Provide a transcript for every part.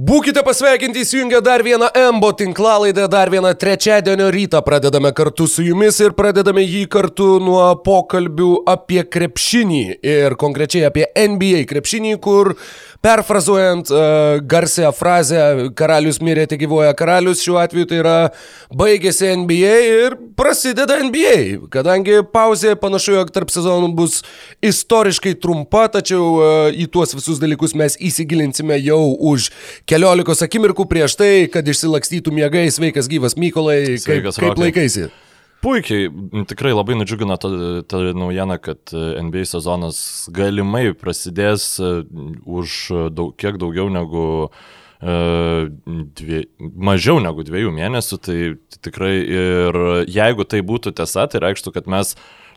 Būkite pasveikinti įsijungę dar vieną MBO tinklalaidę, dar vieną trečiadienio rytą. Pradedame kartu su jumis ir pradedame jį kartu nuo pokalbių apie krepšinį. Ir konkrečiai apie NBA krepšinį, kur perfrazuojant uh, garsią frazę karalius mirė, tik gyvoja karalius, šiuo atveju tai yra baigėsi NBA ir prasideda NBA, kadangi pauzė panašu, jog tarp sezonų bus istoriškai trumpa, tačiau uh, į tuos visus dalykus mes įsigilinsime jau už keliolikos akimirkų prieš tai, kad išsilakstytų mėgai. Sveikas gyvas Mykolai, Sveikas, kaip, kaip laikaisi? Puikiai, tikrai labai nudžiugino ta, ta naujiena, kad e, NBA sezonas galimai prasidės e, už daug, kiek daugiau negu e, dvie, mažiau negu dviejų mėnesių, tai tikrai ir jeigu tai būtų tiesa, tai reikštų, kad mes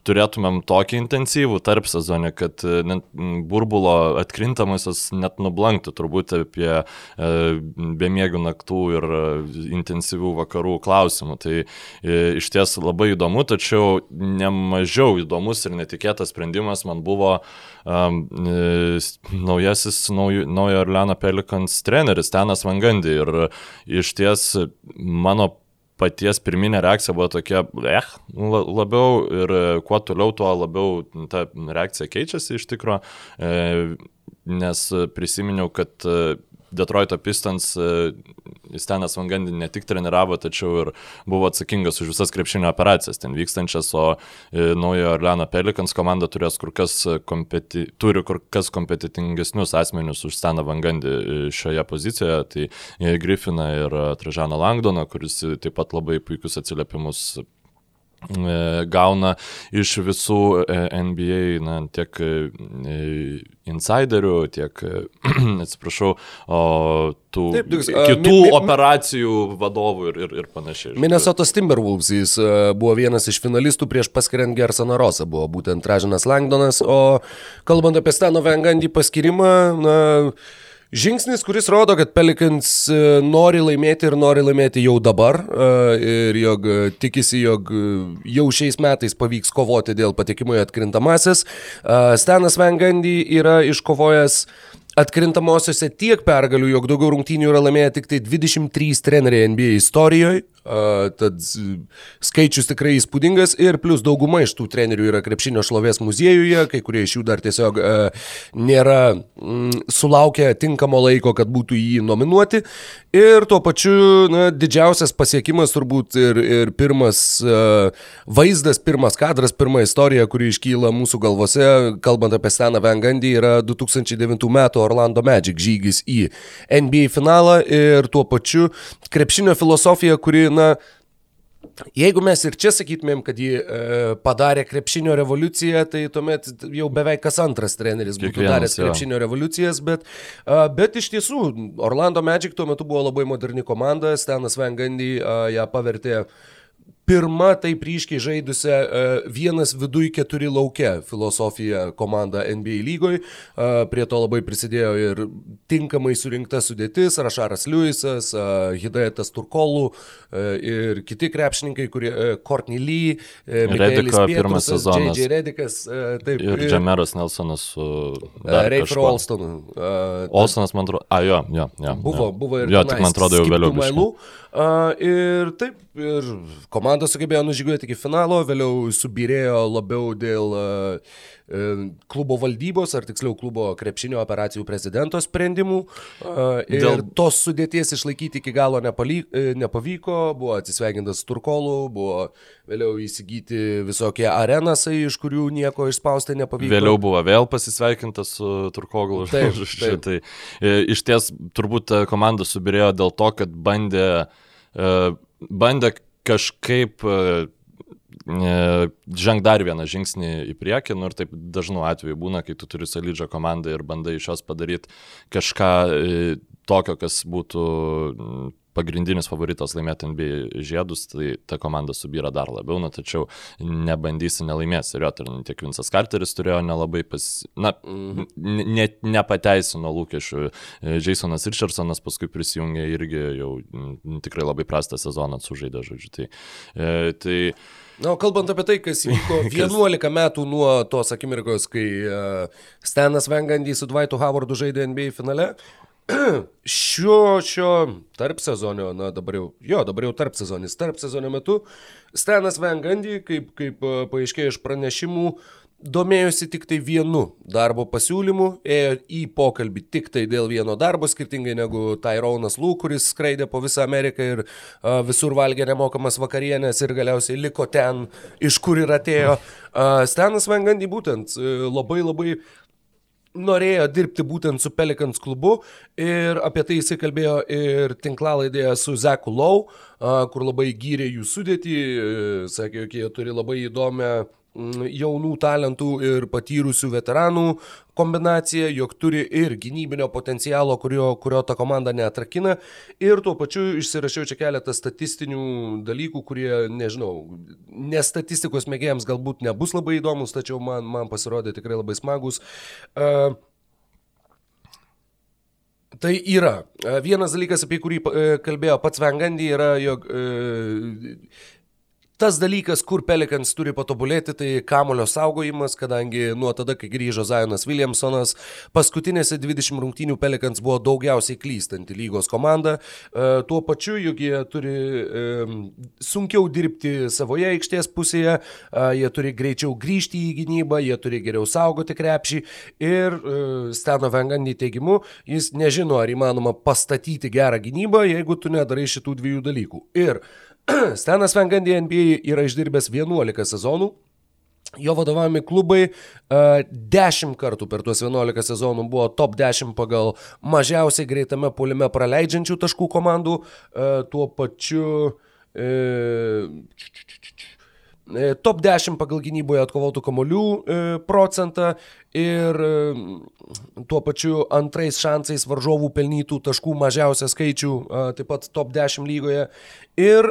turėtumėm tokį intensyvų tarp sezonį, kad e, net burbulo atkrintamasis net nublanktų turbūt apie e, bemėgių naktų ir e, intensyvių vakarų klausimų. Tai e, iš ties labai įdomu, tačiau nemažiau įdomus ir netikėtas sprendimas man buvo e, naujasis naujo, naujo Orleano Pelikans treneris Tenas Vangandi ir iš ties mano paties pirminė reakcija buvo tokia, eh, la- labiau ir e, kuo toliau, tuo labiau ta reakcija keičiasi iš tikrųjų, nes prisiminiau, kad e, Detroito Pistons e, Stenas Vangandi ne tik treniravo, tačiau ir buvo atsakingas už visas krepšinio operacijas. Ten vykstančias, o e, naujo Orleano Pelikans komanda turės kur kas kompeti, turi kur kas kompetitingesnius asmenius už Steną Vangandi e, šioje pozicijoje, tai Griffiną ir Tražaną Langdoną, kuris taip pat labai puikius atsiliepimus gauna iš visų e, NBA, na, tiek e, insiderių, tiek, e, atsiprašau, o tų Taip, a, kitų mi- mi- operacijų vadovų ir, ir, ir panašiai. Minnesotos Timberwolves jis e, buvo vienas iš finalistų prieš paskiriant Gersoną Rosą, buvo būtent Tražinas Langdonas, o kalbant apie Stano Vengandį paskirimą, na, žingsnis, kuris rodo, kad Pelikans e, nori laimėti ir nori laimėti jau dabar e, ir jog e, tikisi, jog jau šiais metais pavyks kovoti dėl patekimo į atkrintamasis. Stanas Vengandy yra iškovojęs Atkrintamosiose tiek pergalių, jog daugiau rungtynių yra laimėję tik tai 23 treneriai NBA istorijoje, tad skaičius tikrai įspūdingas ir plus dauguma iš tų trenerių yra krepšinio šlovės muziejuje, kai kurie iš jų dar tiesiog nėra mm, sulaukę tinkamo laiko, kad būtų jį nominuoti. Ir tuo pačiu na, didžiausias pasiekimas turbūt ir, ir pirmas vaizdas, pirmas kadras, pirma istorija, kuri iškyla mūsų galvose, kalbant apie Staną Vengandį, yra 2009 metų Orlando Magic žygis į NBA finalą ir tuo pačiu krepšinio filosofija, kuri, na, Jeigu mes ir čia sakytumėm, kad ji e, padarė krepšinio revoliuciją, tai tuomet jau beveik kas antras treneris būtų Kiekvienas, daręs jo. krepšinio revoliucijas, bet, e, bet iš tiesų Orlando Magic tuo metu buvo labai moderni komanda, Stenas Vengandy e, ją pavertė pirma taip ryškiai žaidusią e, vienas viduj keturi laukia filosofiją komandą NBA lygoj. E, Prie to labai prisidėjo ir tinkamai surinkta sudėtis, Rašaras Liujisas, e, Hidayetas Turkolų ir kiti krepšininkai, kurie Courtney Lee, Rediko pirmas sezonas. J.J. Redikas, taip, Ir Džemeras Nelsonas su... Rayfer Olstonu. Olsonas, man atrodo, a, jo, jo, jo. Buvo, jo. buvo ir Jo, tik man atrodo jau vėliau. Lou. Uh, ir taip, ir komanda sugebėjo nužygiuoti iki finalo, vėliau subirėjo labiau dėl klubo valdybos, ar tiksliau klubo krepšinio operacijų prezidento sprendimų. Uh, ir dėl... Tos sudėties išlaikyti iki galo nepaly, e, nepavyko, buvo atsisveikintas Turkolų, buvo vėliau įsigyti visokie arenasai, iš kurių nieko išspausti nepavyko. Vėliau buvo vėl pasisveikintas su Turkoglu. Taip, taip. Tai e, iš ties turbūt komanda subirėjo dėl to, kad bandė, e, bandė kažkaip e, žengti dar vieną žingsnį į priekį, nu ir taip dažnu atveju būna, kai tu turi solidžią komandą ir bandai iš jos padaryti kažką e, tokio, kas būtų pagrindinis favoritas laimėti NBA žiedus, tai ta komanda subyra dar labiau, na, tačiau nebandysi nelaimės. Ir jo, tiek Vinsas Carteris turėjo nelabai pas... Na, Mhm. ne, nepateisino lūkesčių. E, Jasonas Richardsonas paskui prisijungė irgi jau tikrai labai prastą sezoną sužaidė, žodžiu. Tai, tai Na, o kalbant apie tai, kas įvyko 11 metų nuo tos akimirkos, kai uh, Stanas Vengandy su Dvaitu Howardu žaidė NBA finale, šio, šio tarp sezonio, na dabar jau, jo, dabar jau tarp sezonis, tarp sezonio metu Stenas Vengandy, kaip, kaip e, paaiškėjo iš pranešimų, domėjosi tik tai vienu darbo pasiūlymu, ėjo į pokalbį tik tai dėl vieno darbo, skirtingai negu Tyronas Lū, kuris skraidė po visą Ameriką ir uh, visur valgė nemokamas vakarienės ir galiausiai liko ten, iš kur ir atėjo. Uh, Stenas Vengandy būtent uh, labai labai norėjo dirbti būtent su Pelikans klubu ir apie tai jisai kalbėjo ir tinklalaidėje su Zeku Lau, kur labai gyrė jų sudėtį, sakė, jog jie turi labai įdomią jaunų talentų ir patyrusių veteranų kombinacija, jog turi ir gynybinio potencialo, kurio, kurio ta komanda neatrakina. Ir tuo pačiu išsirašiau čia keletą statistinių dalykų, kurie, nežinau, nestatistikos mėgėjams galbūt nebus labai įdomus, tačiau man, man pasirodė tikrai labai smagus. Uh, Tai yra. Vienas dalykas, apie kurį kalbėjo pats Vengandy, yra, jog e, Tas dalykas, kur Pelikans turi patobulėti, tai kamulio saugojimas, kadangi nuo tada, kai grįžo Zajonas Williamsonas, paskutinėse 20 rungtynių Pelikans buvo daugiausiai klystanti lygos komanda. E, tuo pačiu, juk jie turi e, sunkiau dirbti savoje aikštės pusėje, e, jie turi greičiau grįžti į gynybą, jie turi geriau saugoti krepšį ir Steno Vengandy teigimu, jis nežino, ar įmanoma pastatyti gerą gynybą, jeigu tu nedarai šitų dviejų dalykų. Ir Stenas Vengandy NBA yra išdirbęs 11 sezonų. Jo vadovavimi klubai uh, 10 kartų per tuos 11 sezonų buvo top 10 pagal mažiausiai greitame polime praleidžiančių taškų komandų. Uh, tuo pačiu E, top 10 pagal gynyboje atkovotų kamolių e, procentą ir e, tuo pačiu antrais šansais varžovų pelnytų taškų mažiausią skaičių, taip pat top 10 lygoje. Ir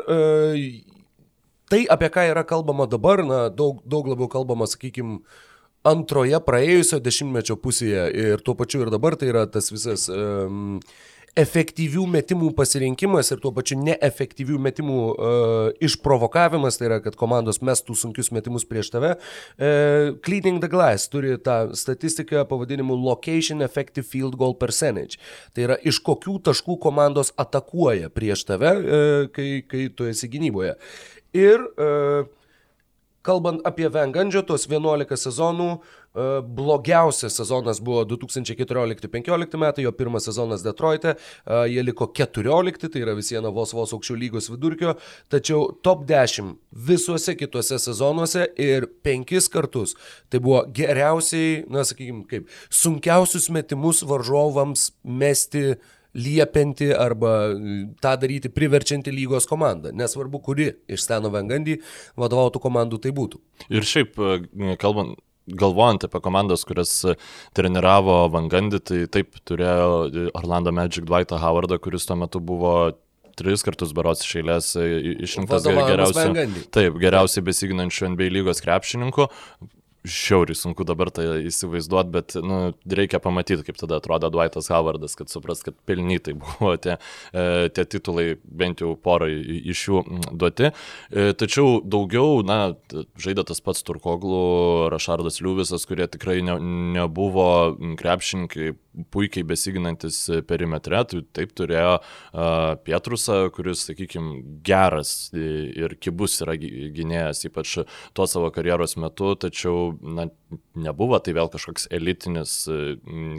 tai, apie ką yra kalbama dabar, na, daug, daug labiau kalbama, sakykime, antroje praėjusio dešimtmečio pusėje ir tuo pačiu ir dabar tai yra tas visas um, efektyvių metimų pasirinkimas ir tuo pačiu neefektyvių metimų uh, išprovokavimas, tai yra, kad komandos mestų sunkius metimus prieš tave. Uh, Cleaning the Glass turi tą statistiką pavadinimu Location Effective Field Goal Percentage. Tai yra, iš kokių taškų komandos atakuoja prieš tave, uh, kai, kai tu esi gynyboje. Ir uh, kalbant apie Vengandžio, tos 11 sezonų, e, blogiausias sezonas buvo 2014-2015 metai, jo pirmas sezonas Detroite, e, jie liko 14, tai yra vis viena vos vos aukščiau lygos vidurkio, tačiau top 10 visuose kituose sezonuose ir penkis kartus. Tai buvo geriausiai, na sakykime, kaip sunkiausius metimus varžovams mesti liepianti arba tą daryti priverčianti lygos komandą. Nesvarbu, kuri iš Steno Vengandy vadovautų komandų tai būtų. Ir šiaip, e, kalbant, galvojant apie komandas, kurias treniravo Vangandį, tai taip turėjo Orlando Magic Dwightą Howardą, kuris tuo metu buvo tris kartus berots iš eilės e, išrinktas geriausiai, taip, geriausiai besiginančių NBA lygos krepšininkų žiauriai sunku dabar tai įsivaizduoti, bet nu, reikia pamatyti, kaip tada atrodo Dwightas Howardas, kad supras, kad pelnytai buvo tie, e, tie titulai, bent jau porai iš jų duoti. E, tačiau daugiau, na, žaidė tas pats Turkoglų, Rašardas Liuvisas, kurie tikrai ne, nebuvo krepšininkai puikiai besiginantis perimetre, tai taip turėjo Pietrusą, kuris, sakykime, geras ir kibus yra gynėjas, ypač tuo savo karjeros metu, tačiau na, nebuvo tai vėl kažkoks elitinis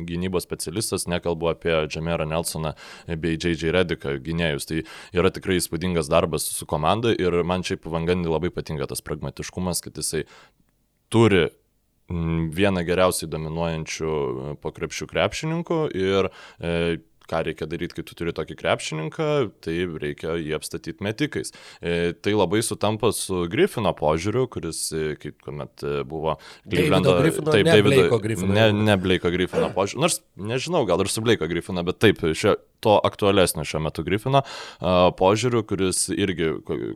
gynybos specialistas, nekalbu apie Jamerą Nelsoną bei J.J. Rediką gynėjus. Tai yra tikrai įspūdingas darbas su komanda ir man šiaip Vangandi labai patinka tas pragmatiškumas, kad jisai turi vieną geriausiai dominuojančių e, po krepšių krepšininkų ir e, ką reikia daryti, kai tu turi tokį krepšininką, tai reikia jį apstatyti metikais. E, tai labai sutampa su Griffino požiūriu, kuris, e, kaip kuomet e, buvo Clevelando. Taip, ne Davido Griffino. Ne, ne Blake'o Griffino požiūriu. Nors nežinau, gal ir su Blake'o Griffino, bet taip, šio, to aktualesnio šiuo metu Griffino požiūriu, kuris irgi,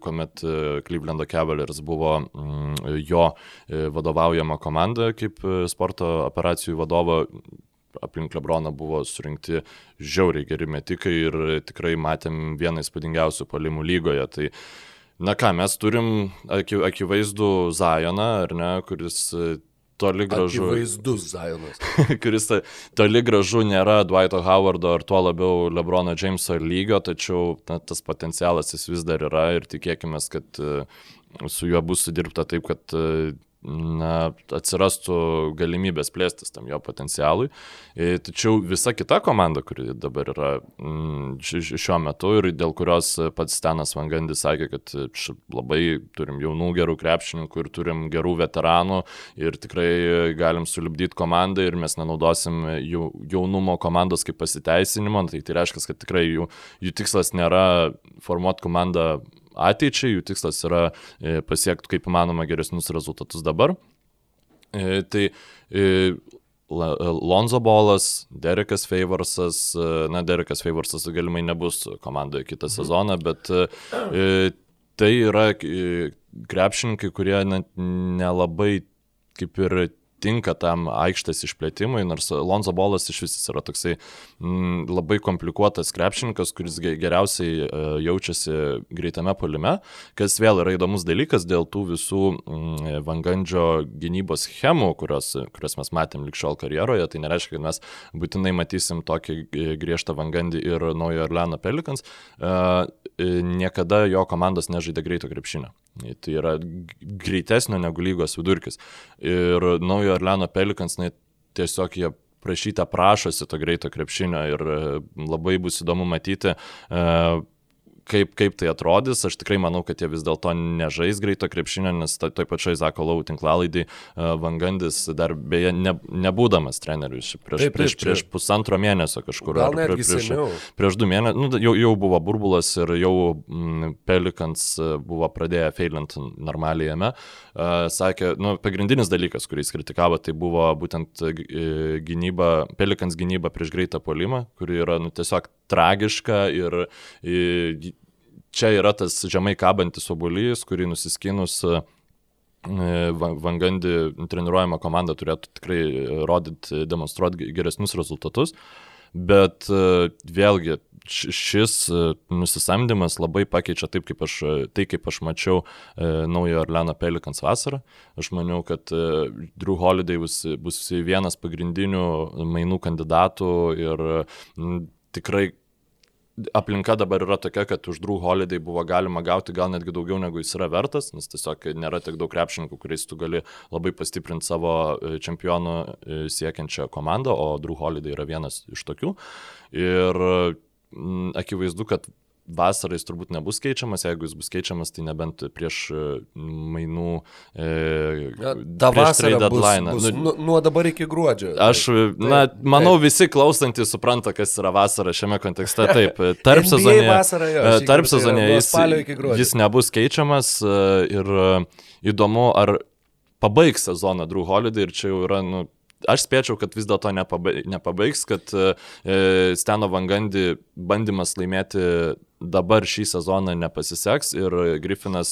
kuomet Clevelando Cavaliers buvo mm, jo vadovaujama komanda kaip sporto operacijų vadovo, aplink Lebroną buvo surinkti žiauriai geri metikai ir tikrai matėm vieną įspūdingiausių palimų lygoje. Tai, na ką, mes turim akivaizdų Zajoną, ar ne, kuris toli gražu. Vaizdus Zajonas. kuris toli gražu nėra Dwighto Howardo ar tuo labiau Lebrono Jameso lygio, tačiau na, tas potencialas jis vis dar yra ir tikėkime, kad su juo bus sudirbta taip, kad na, atsirastų galimybės plėstis tam jo potencialui. E, tačiau visa kita komanda, kuri dabar yra mm, šiuo metu ir dėl kurios pats Stenas Vangandis sakė, kad labai turim jaunų gerų krepšininkų ir turim gerų veteranų ir tikrai galim sulibdyti komandą ir mes nenaudosim jų jaunumo komandos kaip pasiteisinimo, tai tai reiškia, kad tikrai jų, jų tikslas nėra formuoti komandą ateičiai, jų tikslas yra e, pasiekti kaip įmanoma geresnius rezultatus dabar. E, tai e, Lonzo Bolas, Derekas Favorsas, na, Derekas Favorsas galimai nebus komandoje kitą mhm. sezoną, bet tai yra krepšininkai, kurie nelabai kaip ir tinka tam aikštės išplėtimui, nors Lonzo Bolas iš vis yra toksai m, mm, labai komplikuotas krepšininkas, kuris geriausiai e, jaučiasi greitame polime, kas vėl yra įdomus dalykas dėl tų visų m, mm, Vangandžio gynybos schemų, kurios, kurias mes matėm likščiol karjeroje, tai nereiškia, kad mes būtinai matysim tokį griežtą Vangandį ir naujo Orleano Pelikans. Niekada jo komandos nežaidė greito krepšinio. Tai yra greitesnio negu lygos vidurkis. Ir naujo Orleano Pelikans, na, tiesiog jie prašytą prašosi to greito krepšinio ir e, labai bus įdomu matyti, e, kaip, kaip tai atrodys. Aš tikrai manau, kad jie vis dėlto nežais greito krepšinio, nes toj to pačioj Zako Lau tinklalaidai uh, Vangandis dar beje ne, nebūdamas trenerius prieš, taip, prieš, taip, prieš pusantro mėnesio kažkur. Gal netgi prieš, seniau. prieš du mėnesius, nu, jau, jau buvo burbulas ir jau mm, Pelikans buvo pradėję feilint normaliai jame. Uh, sakė, nu, pagrindinis dalykas, kurį jis kritikavo, tai buvo būtent gynyba, Pelikans gynyba prieš greitą polimą, kuri yra nu, tiesiog tragiška ir čia yra tas žemai kabantis obolys, kurį nusiskinus e, Vangandi treniruojama komanda turėtų tikrai rodyti, demonstruoti geresnius rezultatus. Bet e, vėlgi šis e, nusisamdymas labai pakeičia taip, kaip aš, tai, kaip aš mačiau naujo Orleano Pelikans vasarą. Aš maniau, kad Drew Holiday bus, bus vienas pagrindinių mainų kandidatų ir tikrai aplinka dabar yra tokia, kad už Drew Holiday buvo galima gauti gal netgi daugiau negu jis yra vertas, nes tiesiog nėra tiek daug krepšininkų, kuriais tu gali labai pastiprinti savo e, čempionų e, siekiančią komandą, o Drew Holiday yra vienas iš tokių. Ir akivaizdu, kad vasarą jis turbūt nebus keičiamas, jeigu jis bus keičiamas, tai nebent prieš e, mainų. E, ta vasara deadline. Bus, bus nu, nuo dabar iki gruodžio. Aš, taip, na, manau, taip. visi klausantys supranta, kas yra vasara šiame kontekste. Taip, tarp sezonė, vasara, jo, tarp sezonė jis, jis nebus keičiamas e, ir e, įdomu, ar pabaigs sezoną Drew Holiday ir čia jau yra, nu, Aš spėčiau, kad vis dėlto nepabaigs, kad e, Steno Vangandi bandymas laimėti dabar šį sezoną nepasiseks ir Griffinas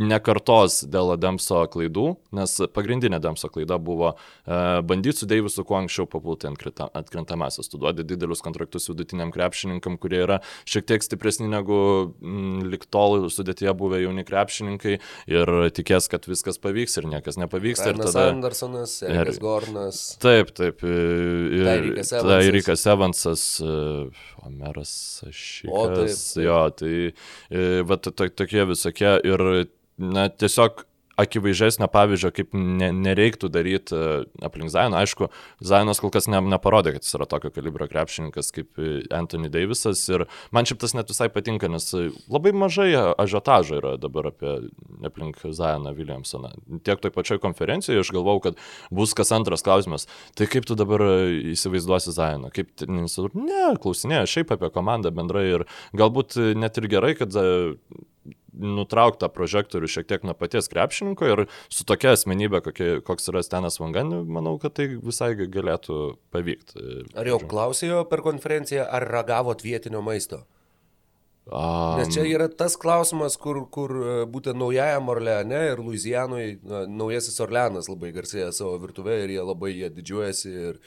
nekartos dėl Adamso klaidų, nes pagrindinė Adamso klaida buvo e, bandyti su Deivisu kuo anksčiau papulti atkrintamasis. Tu duodi didelius kontraktus vidutiniam krepšininkam, kurie yra šiek tiek stipresni negu mm, liktol sudėtyje buvę jauni krepšininkai ir tikės, kad viskas pavyks ir niekas nepavyks. Ir tada... Andersonas, Erikas ir... Gornas. Taip, taip. Ir Evansas, Evansas Omeras Šykas. Jo, tai e, va, to, tokie visokie ir na, tiesiog akivaizdžesnio pavyzdžio, kaip ne, nereiktų daryti e, aplink Zainą. Aišku, Zainas kol kas ne, neparodė, kad jis yra tokio kalibro krepšininkas kaip e, Anthony Davisas ir man šiaip tas net visai patinka, nes labai mažai ažiotažo yra dabar apie aplink Zainą Williamsoną. Tiek toj pačioj konferencijoje aš galvau, kad bus kas antras klausimas. Tai kaip tu dabar įsivaizduosi Zainą? Kaip, ne, klausinėjo šiaip apie komandą bendrai ir galbūt net ir gerai, kad nutraukti tą prožektorių šiek tiek nuo paties krepšininko ir su tokia asmenybė, kokie, koks yra Stenas Vangani, manau, kad tai visai galėtų pavykti. Ar jau klausėjo per konferenciją, ar ragavot vietinio maisto? Um, Nes čia yra tas klausimas, kur, kur e, būtent naujajam Orleane ir Luizijanui na, naujasis Orleanas labai garsėja savo virtuvę ir jie labai jie didžiuojasi. Ir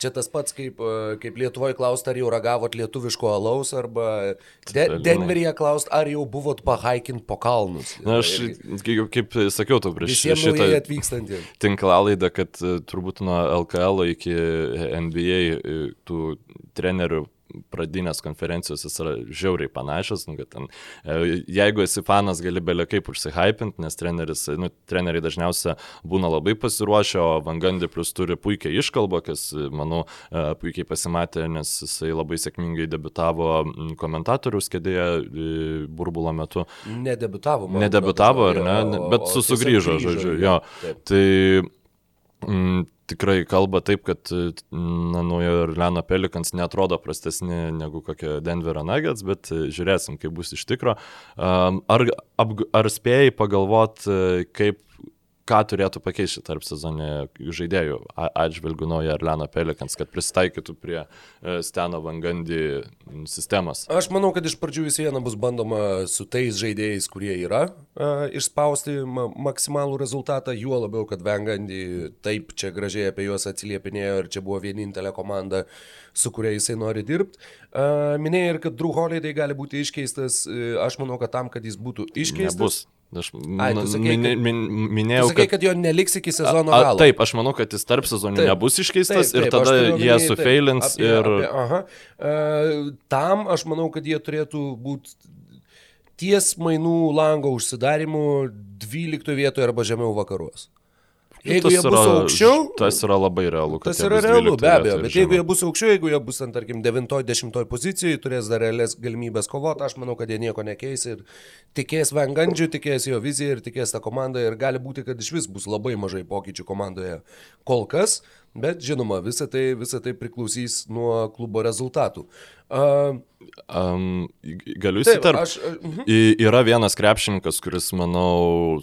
čia tas pats, kaip, e, kaip Lietuvoje klausti, ar jau ragavot lietuviško alaus, arba De Denveryje klausti, ar jau buvot pahaikint po kalnus. Na, aš ir, kaip sakiau, tu prieš šitą atvykstantį. Tinklalaidą, kad e, turbūt nuo LKL iki NBA tų trenerių pradinės konferencijos jis yra žiauriai panašios, nu, ten, e, jeigu esi fanas, gali belė kaip užsihypinti, nes treneris, nu, treneriai dažniausiai būna labai pasiruošę, o Vangandi plus turi puikiai iškalbą, kas, manau, e, puikiai pasimatė, nes jisai labai sėkmingai debitavo komentatorius kėdėje e, burbulo metu. Nedebitavo, man. Nedebitavo, ar ne? O, Bet susugrįžo, žodžiu, jo. Taip. Tai mm, tikrai kalba taip, kad na, naujo Orleano Pelikans netrodo prastesni negu kokie Denverio Nuggets, bet žiūrėsim, kaip bus iš tikro. Ar, ar spėjai pagalvoti, kaip ką turėtų pakeisti tarp sezonė žaidėjų atžvilgių naują Arleno Pelikans, kad prisitaikytų prie e, Steno Vangandį sistemos? Aš manau, kad iš pradžių vis viena bus bandoma su tais žaidėjais, kurie yra, uh, išspausti ma maksimalų rezultatą, juo labiau, kad Vangandį taip čia gražiai apie juos atsiliepinėjo ir čia buvo vienintelė komanda, su kuria jisai nori dirbti. Uh, minėjai ir kad Drew Holiday gali būti iškeistas, aš manau, kad tam, kad jis būtų iškeistas. Nebus. Aš Ai, sakai, min, min, minėjau, sakai, kad, kad jo neliks iki sezono galo. Taip, aš manau, kad jis tarp sezonų nebus iškeistas taip, taip, ir tada jie sufeilins apie, ir... Apie, aha. Uh, tam aš manau, kad jie turėtų būti ties mainų lango užsidarimu 12 vietoje arba žemiau vakaruos. Jeigu jie bus yra, aukščiau. Tas yra labai realu. Tas yra realu, be abejo. Bet jeigu jie bus aukščiau, jeigu jie bus ant, tarkim, 9-10 pozicijoje, turės dar realias galimybės kovoti, aš manau, kad jie nieko nekeis ir tikės Vengandžių, tikės jo viziją ir tikės tą komandą ir gali būti, kad iš vis bus labai mažai pokyčių komandoje kol kas. Bet žinoma, visa tai, visa tai priklausys nuo klubo rezultatų. Uh, um, galiu įsiterpti. Uh, uh -huh. Yra vienas krepšininkas, kuris, manau,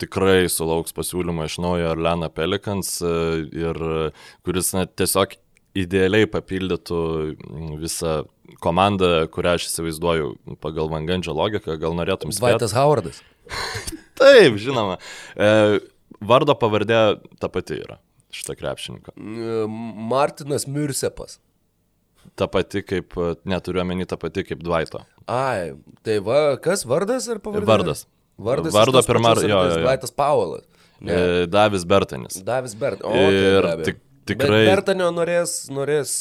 tikrai sulauks pasiūlymą iš naujo Arlena Pelikans e, ir kuris na, tiesiog idealiai papildytų visą komandą, kurią aš įsivaizduoju pagal Vangandžio logiką, gal norėtum spėti. Vaitas Howardas. Taip, žinoma. E, vardo pavardė ta pati yra šitą krepšininką. Martinas Mirsepas. Ta pati kaip, neturiu omeny, ta pati kaip Dvaito. Ai, tai va, kas vardas ar pavardė? Vardas. Vardas Vardo pirmą, jo, jo. Vaitas Paulas. E, Davis Bertanis. Davis Bertanis. Ir tai tik, tikrai. Bet Bertanio norės, norės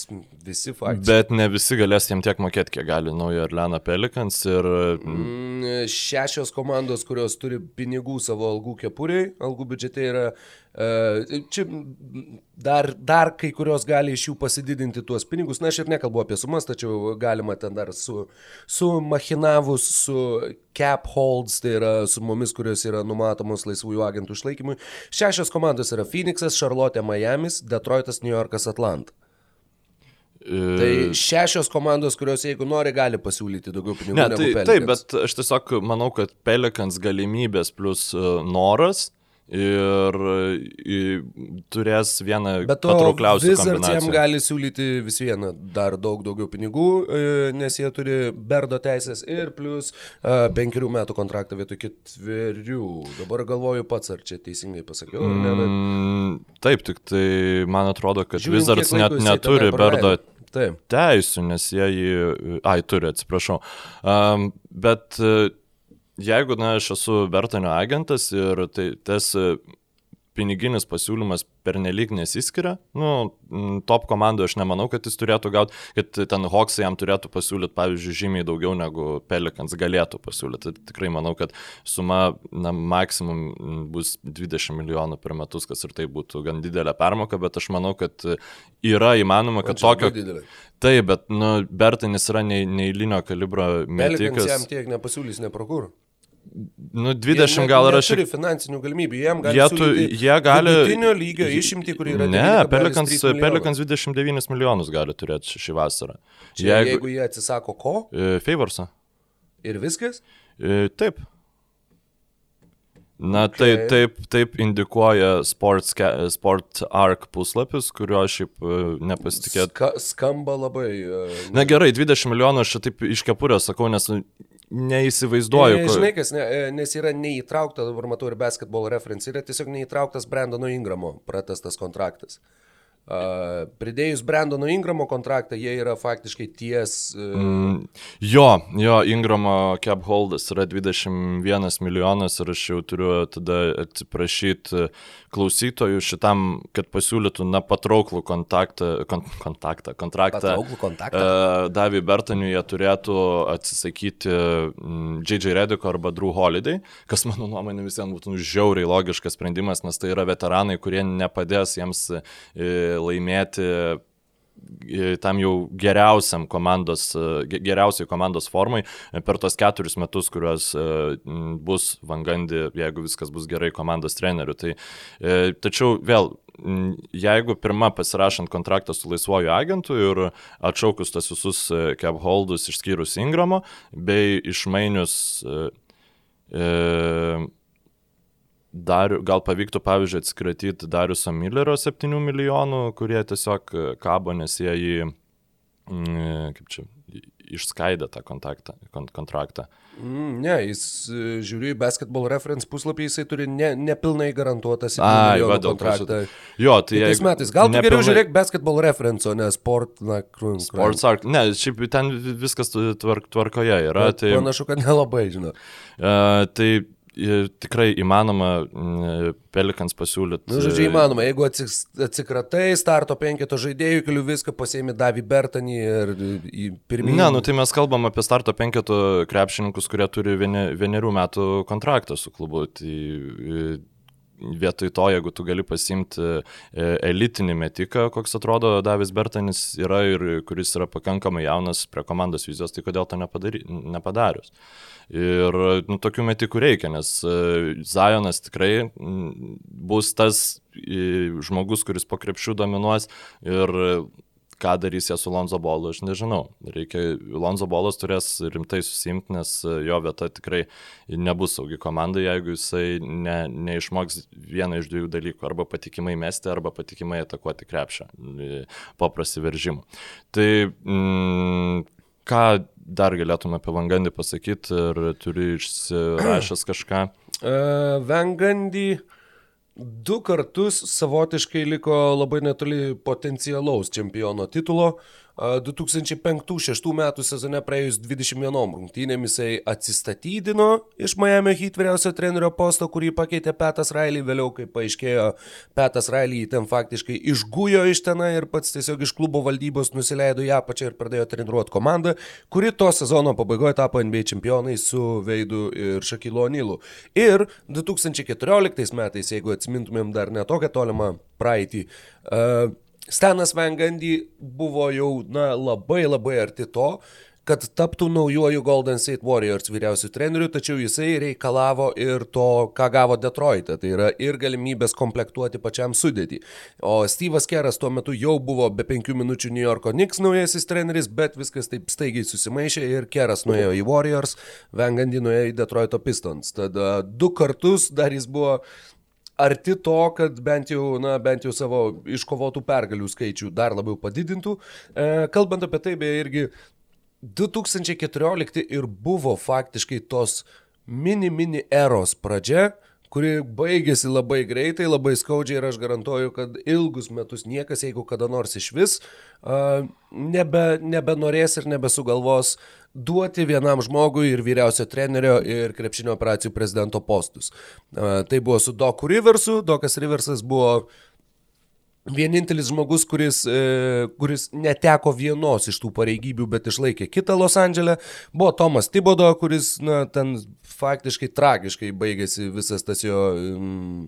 visi faktai. Bet ne visi galės jiem tiek mokėti, kiek gali naujo Arlena Pelikans. Ir... Mm, šešios komandos, kurios turi pinigų savo algų kepuriai, algų biudžetai yra čia dar, dar kai kurios gali iš jų pasididinti tuos pinigus. Na, aš ir nekalbu apie sumas, tačiau galima ten dar su, su machinavus, su cap holds, tai yra sumomis, kurios yra numatomos laisvųjų agentų išlaikymui. Šešios komandos yra Phoenixas, Charlotte, Miami's, Detroitas, New Yorkas, Atlanta. E, tai šešios komandos, kurios jeigu nori, gali pasiūlyti daugiau pinigų. Ne, tai, taip, bet aš tiesiog manau, kad Pelikans galimybės plus uh, noras ir, ir turės vieną patraukliausių kombinacijų. jam gali siūlyti vis vieną dar daug daugiau pinigų, e, nes jie turi berdo teisės ir plus uh, penkerių metų kontraktą vietoj ketverių. Dabar galvoju pats, ar čia teisingai pasakiau. Mm, ne, bet... Mm, taip, tik tai man atrodo, kad Žiūrint, Wizards net neturi berdo Taip. teisų, nes jie jį, ai, turi, atsiprašau. Um, bet uh, jeigu, na, aš esu Bertanio agentas ir tai tas e, piniginis pasiūlymas pernelyg nesiskiria, nu, top komandų aš nemanau, kad jis turėtų gauti, kad ten Hawksai jam turėtų pasiūlyti, pavyzdžiui, žymiai daugiau negu Pelikans galėtų pasiūlyti. Tai tikrai manau, kad suma, na, maksimum bus 20 milijonų per metus, kas ir tai būtų gan didelė permoka, bet aš manau, kad yra įmanoma, kad tokio... Taip, bet, nu, Bertanis yra neįlinio kalibro metikas. Pelikans jam tiek nepasiūlys, neprokur. Nu, 20 jie gal yra šiek tiek. finansinių galimybių, jiem gali. Jie, tu, jie gali. Vidutinio lygio išimti, kur yra. Ne, Pelikans, Pelikans 29 milijonus gali turėti šį vasarą. Čia, jeigu, jeigu jie atsisako ko? E, Favorsą. Ir viskas? E, taip. Na, okay. tai taip, taip indikuoja Sports, Sport Arc puslapis, kurio šiaip e, nepasitikėt. Ska, skamba labai. Uh, Na gerai, 20 milijonų aš taip iš kepurės sakau, nes neįsivaizduoju. Ne, žinai, kas, ne, nes yra neįtraukta, dabar matau ir basketball reference, yra tiesiog neįtrauktas Brandono Ingramo pratestas kontraktas. Uh, Pridėjus Brandono Ingramo kontraktą, jie yra faktiškai ties. Mm, jo, jo, Ingramo cap holdas yra 21 milijonas ir aš jau turiu tada atsiprašyti klausytojų šitam, kad pasiūlytų na patrauklų kontaktą, kon, kontaktą kontraktą. Patrauklų kontaktą. Uh, Davy Bertaniui jie turėtų atsisakyti um, J.J. Rediko arba Drew Holiday, kas mano nuomonė visiems būtų žiauriai logiškas sprendimas, nes tai yra veteranai, kurie nepadės jiems uh, laimėti tam jau geriausiam komandos, geriausiai komandos formai per tos keturis metus, kuriuos bus Vangandi, jeigu viskas bus gerai komandos treneriu. Tai, e, tačiau vėl, jeigu pirmą pasirašant kontraktą su laisvoju agentu ir atšaukus tas visus e, cap holdus išskyrus Ingramo, bei išmainius e, dar, gal pavyktų, pavyzdžiui, atsikratyti Dariuso Millerio 7 milijonų, kurie tiesiog kabo, nes jie jį, mm, kaip čia, išskaidė tą kontaktą, kontraktą. Mm, ne, jis žiūri į basketball reference puslapį, jisai turi ne, nepilnai garantuotą 7 milijonų kontraktą. Jo, tai tais metais. Gal nepilnai... geriau žiūrėk basketball reference, o ne sport, na, krūn. Sports art. Ne, šiaip ten viskas tvark, tvarkoje yra. Bet tai panašu, kad nelabai, žinau. Uh, tai tikrai įmanoma mm, Pelikans pasiūlyti. Nu, žodžiu, įmanoma, jeigu atsikratai starto penketo žaidėjų, kelių viską pasėmė Davy Bertanį ir pirmieji. Ne, nu tai mes kalbam apie starto penketo krepšininkus, kurie turi vienerių metų kontraktą su klubu. Tai, vietoj to, jeigu tu gali pasimti e, elitinį metiką, koks atrodo Davis Bertanis yra ir kuris yra pakankamai jaunas prie komandos vizijos, tai kodėl to nepadary, nepadarius. Ir nu, tokių metikų reikia, nes e, Zajonas tikrai bus tas žmogus, kuris po krepšių dominuos ir ką darys jie su Lonzo Bolu, aš nežinau. Reikia, Lonzo Bolas turės rimtai susimti, nes jo vieta tikrai nebus saugi komandai, jeigu jisai ne, neišmoks vieną iš dviejų dalykų - arba patikimai mesti, arba patikimai atakuoti krepšą po prasiveržimų. Tai mm, ką dar galėtum apie Vangandį pasakyti ir turi išsirašęs kažką? Uh, Vangandį du kartus savotiškai liko labai netoli potencialaus čempiono titulo. 2005-2006 metų sezone praėjus 21 rungtynėm jisai atsistatydino iš Miami Heat vyriausio trenerio posto, kurį pakeitė Petas Railį, vėliau, kaip paaiškėjo, Petas Railį ten faktiškai išgujo iš tenai ir pats tiesiog iš klubo valdybos nusileido ją pačią ir pradėjo treniruoti komandą, kuri to sezono pabaigoje tapo NBA čempionai su Veidu ir Šakilo Nilu. Ir 2014 metais, jeigu atsimintumėm dar netokią tolimą praeitį, uh, Stanas Vangandy buvo jau na, labai labai arti to, kad taptų naujoju Golden State Warriors vyriausių trenerių, tačiau jisai reikalavo ir to, ką gavo Detroitą, tai yra ir galimybės komplektuoti pačiam sudėtį. O Steve'as Keras tuo metu jau buvo be penkių minučių New Yorko Knicks naujasis treneris, bet viskas taip staigiai susimaišė ir Keras nuėjo į Warriors, Vengandy nuėjo į Detroito Pistons. Tada du kartus dar jis buvo arti to, kad bent jau, na, bent jau savo iškovotų pergalių skaičių dar labiau padidintų. E, kalbant apie tai, beje, irgi 2014 ir buvo faktiškai tos mini mini eros pradžia, kuri baigėsi labai greitai, labai skaudžiai ir aš garantuoju, kad ilgus metus niekas, jeigu kada nors iš vis, nebe, nebenorės ir nebesugalvos duoti vienam žmogui ir vyriausio trenerio ir krepšinio operacijų prezidento postus. Tai buvo su Doku Riversu, Dokas Riversas buvo vienintelis žmogus, kuris, e, kuris neteko vienos iš tų pareigybių, bet išlaikė kitą Los Andželę, buvo Tomas Tibodo, kuris, na, ten faktiškai tragiškai baigėsi visas tas jo mm,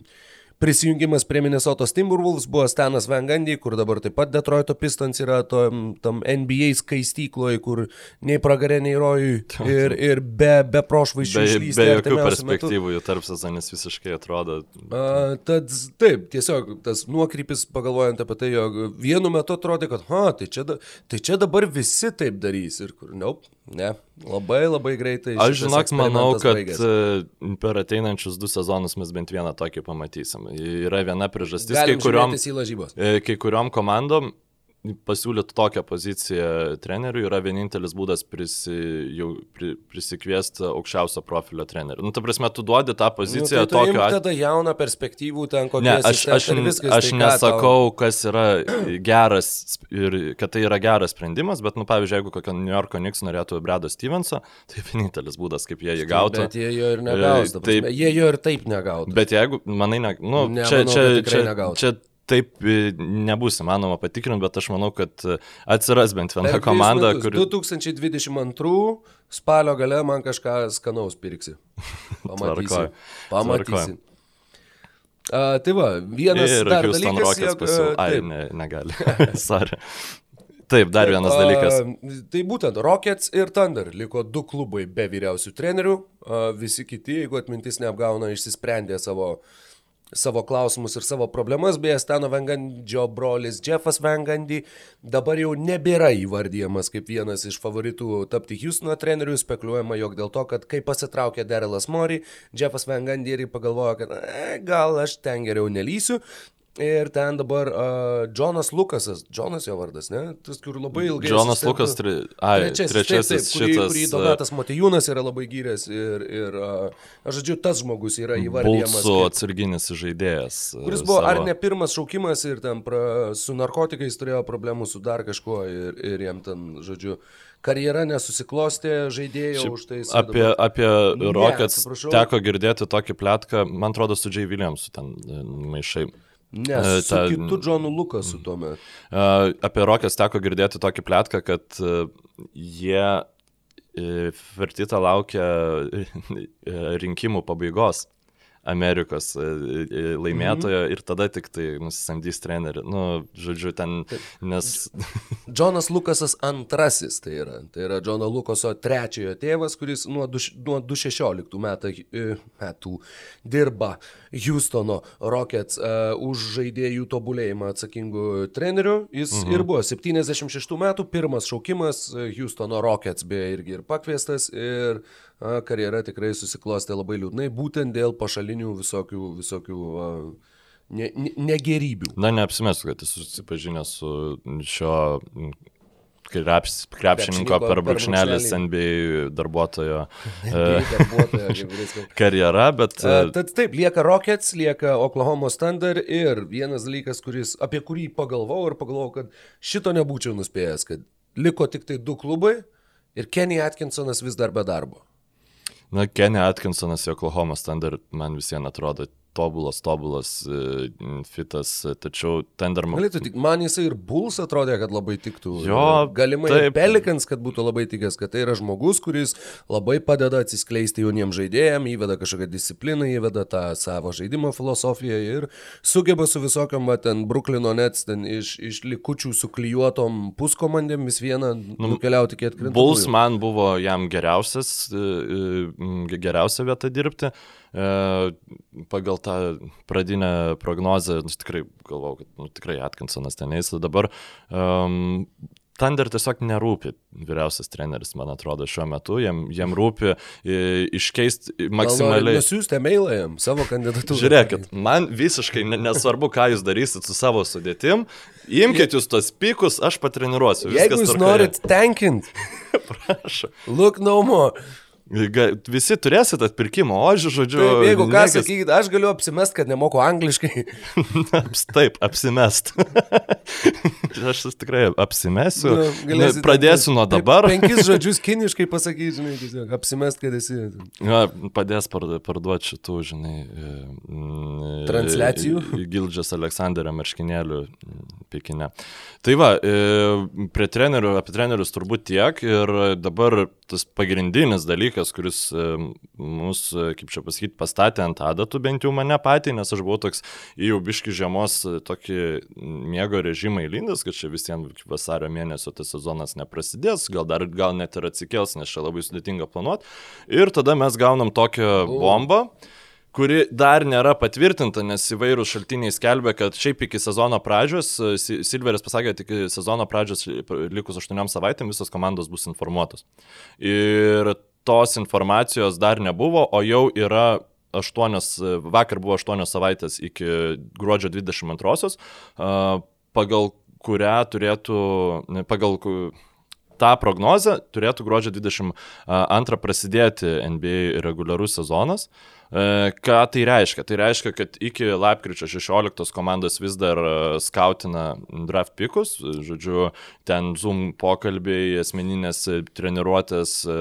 prisijungimas prie Minnesotos Timberwolves buvo Stanas Vengandy, kur dabar taip pat Detroito Pistons yra tom, tam NBA skaistykloje, kur nei pragarė, nei rojui ir, ir be, be prošvaizdžių. Be, be jokių perspektyvų jų tarp sezonis visiškai atrodo. A, tad taip, tiesiog tas nuokrypis pagalvojant apie tai, jog vienu metu atrodė, kad, ha, tai čia, da, tai čia dabar visi taip darys ir kur, nope, ne, labai labai greitai. Aš žinok, manau, kad baigės. E, per ateinančius du sezonus mes bent vieną tokį pamatysim. Yra viena priežastis, Galim kai kuriuom, e, kai kuriuom komandom pasiūlyti tokią poziciją treneriui yra vienintelis būdas prisi, jau, pri, prisikviesti aukščiausio profilio trenerių. Nu, ta prasme, tu duodi tą poziciją nu, tai tokiu atveju. Tada jauną perspektyvų ten kokią. Ne, aš, aš, viskas, aš tai nesakau, kas yra geras ir kad tai yra geras sprendimas, bet, nu, pavyzdžiui, jeigu kokio New Yorko Knicks norėtų Bredo Stevenso, tai vienintelis būdas, kaip jie jį gautų. Bet jie jo ir negaus. Taip, jie jo ir taip negautų. Bet jeigu, manai, ne, nu, ne, čia, manau, čia, čia, čia taip e, nebus įmanoma patikrinti, bet aš manau, kad e, atsiras bent viena per komanda, kuri... 2022 spalio gale man kažką skanaus pirksi. Pamatysi. Pamatysi. A, tai va, vienas ir dar Houston dalykas. Rockets pasiūlė. Ai, ne, negali. Sorry. Taip, dar taip, vienas dalykas. A, tai būtent Rockets ir Thunder liko du klubai be vyriausių trenerių, a, visi kiti, jeigu atmintis neapgauna, išsisprendė savo uh, savo klausimus ir savo problemas, beje, Stano Vengandžio brolis Jeffas Vengandy dabar jau nebėra įvardyjamas kaip vienas iš favoritų tapti Houstono treneriu, spekuliuojama jog dėl to, kad kai pasitraukė Derelas Mori, Jeffas Vengandy ir pagalvojo, kad e, gal aš ten geriau nelysiu Ir ten dabar uh, Jonas Lukasas, Jonas jo vardas, ne? Tas, kur labai ilgai. Jonas Lukas, tri... Ai, trečiasis, trečiasis taip, taip, kurį, šitas. Kurį Donatas Motijūnas yra labai gyręs ir, ir uh, aš žodžiu, tas žmogus yra įvardyjamas. Su atsarginis žaidėjas. Kuris buvo savo... ar ne pirmas šaukimas ir ten pra, su narkotikais turėjo problemų su dar kažkuo ir, ir jam ten, žodžiu, karjera nesusiklostė žaidėjo Šiaip už tai. Apie, apie Rockets teko girdėti tokį plėtką, man atrodo, su Jay Williamsu ten e, maišai. Ne, e, su ta, kitu Johnu Lukasu tuomet. Apie Rokės teko girdėti tokį plėtką, kad uh, jie Fertita laukia rinkimų pabaigos. Amerikos e, e, laimėtojo mhm. ir tada tik tai nusisamdys trenerių. Nu, žodžiu, ten, nes... Džonas Lukasas antrasis tai yra. Tai yra Džono Lukaso trečiojo tėvas, kuris nuo, du, nuo 2016 metų, e, metų dirba Houstono Rockets uh, už žaidėjų tobulėjimą atsakingų trenerių. Jis mhm. ir buvo 76 metų, pirmas šaukimas Houstono Rockets beje irgi ir pakviestas. Ir karjera tikrai susiklostė labai liūdnai, būtent dėl pašalinių visokių, visokių ne, ne, negerybių. Na, neapsimesiu, kad esu susipažinęs su šio kreps, krepšininko per brūkšnelis NBA darbuotojo, darbuotojo karjera, bet... Uh, tad taip, lieka Rockets, lieka Oklahoma Thunder ir vienas dalykas, kuris, apie kurį pagalvojau ir pagalvojau, kad šito nebūčiau nuspėjęs, kad liko tik tai du klubai ir Kenny Atkinsonas vis dar be darbo. Na, Kenny Atkinsonas, Oklahoma standard, man visiems atrodo tobulas, tobulas e, fitas, tačiau ten dar... Galėtų tik, man jisai ir Bulls atrodė, kad labai tiktų. Jo, galimai taip. Pelikans, kad būtų labai tikęs, kad tai yra žmogus, kuris labai padeda atsiskleisti jauniems žaidėjams, įveda kažkokią discipliną, įveda tą savo žaidimo filosofiją ir sugeba su visokiam, va, ten Bruklino Nets, ten iš, iš likučių suklyjuotom puskomandėm vis vieną nu, nukeliauti iki atkrintamųjų. Bulls man buvo jam geriausias, e, e, geriausia vieta dirbti. E, pagal tą pradinę prognozę, aš tikrai galvau, kad nu, tikrai Atkinsonas ten eis. Dabar um, Thunder tiesiog nerūpi vyriausias treneris, man atrodo, šiuo metu. Jam, jam rūpi iškeisti maksimaliai. Jūs siūstė mailą jam savo kandidatūrą. Žiūrėkit, man visiškai nesvarbu, ką jūs darysit su savo sudėtim. Imkite jūs tos pikus, aš patreniruosiu. Jeigu jūs norit tenkinti, prašau. Look no more. Visi turėsit atpirkimo ožį, žodžiu. Taip, jeigu ką niekas... sakykit, aš galiu apsimest, kad nemoku angliškai. Taip, apsimest. Aš tikrai apsimesiu. Nu, galėsi, Pradėsiu nuo dabar. Penkis žodžius kiniškai pasakyti, žinai, tiesiog apsimest, kad esi. Na, padės parduoti šitų, žinai. Transliacijų. Gildžias Aleksandrė Marškinėlių Pekine. Tai va, prie trenerių, apie trenerius turbūt tiek ir dabar tas pagrindinis dalykas, kuris mus, kaip čia pasakyti, pastatė ant adatų, bent jau mane patį, nes aš buvau toks į jau biški žiemos tokį miego režimą įlindas, kad čia visiems vasario mėnesio tas sezonas neprasidės, gal dar gal net ir atsikels, nes čia labai sudėtinga planuoti. Ir tada mes gaunam tokią bombą. Uh kuri dar nėra patvirtinta, nes įvairūs šaltiniai skelbia, kad šiaip iki sezono pradžios, Silveris pasakė, tik iki sezono pradžios likus 8 savaitėm visos komandos bus informuotos. Ir tos informacijos dar nebuvo, o jau yra aštuonios, vakar buvo aštuonios savaitės iki gruodžio 22-osios, pagal kurią turėtų, pagal tą prognozę turėtų gruodžio 22 prasidėti NBA reguliarus sezonas. E, ką tai reiškia? Tai reiškia, kad iki lapkričio 16 komandos vis dar e, skautina draft pikus, žodžiu, ten Zoom pokalbiai, asmeninės treniruotės e,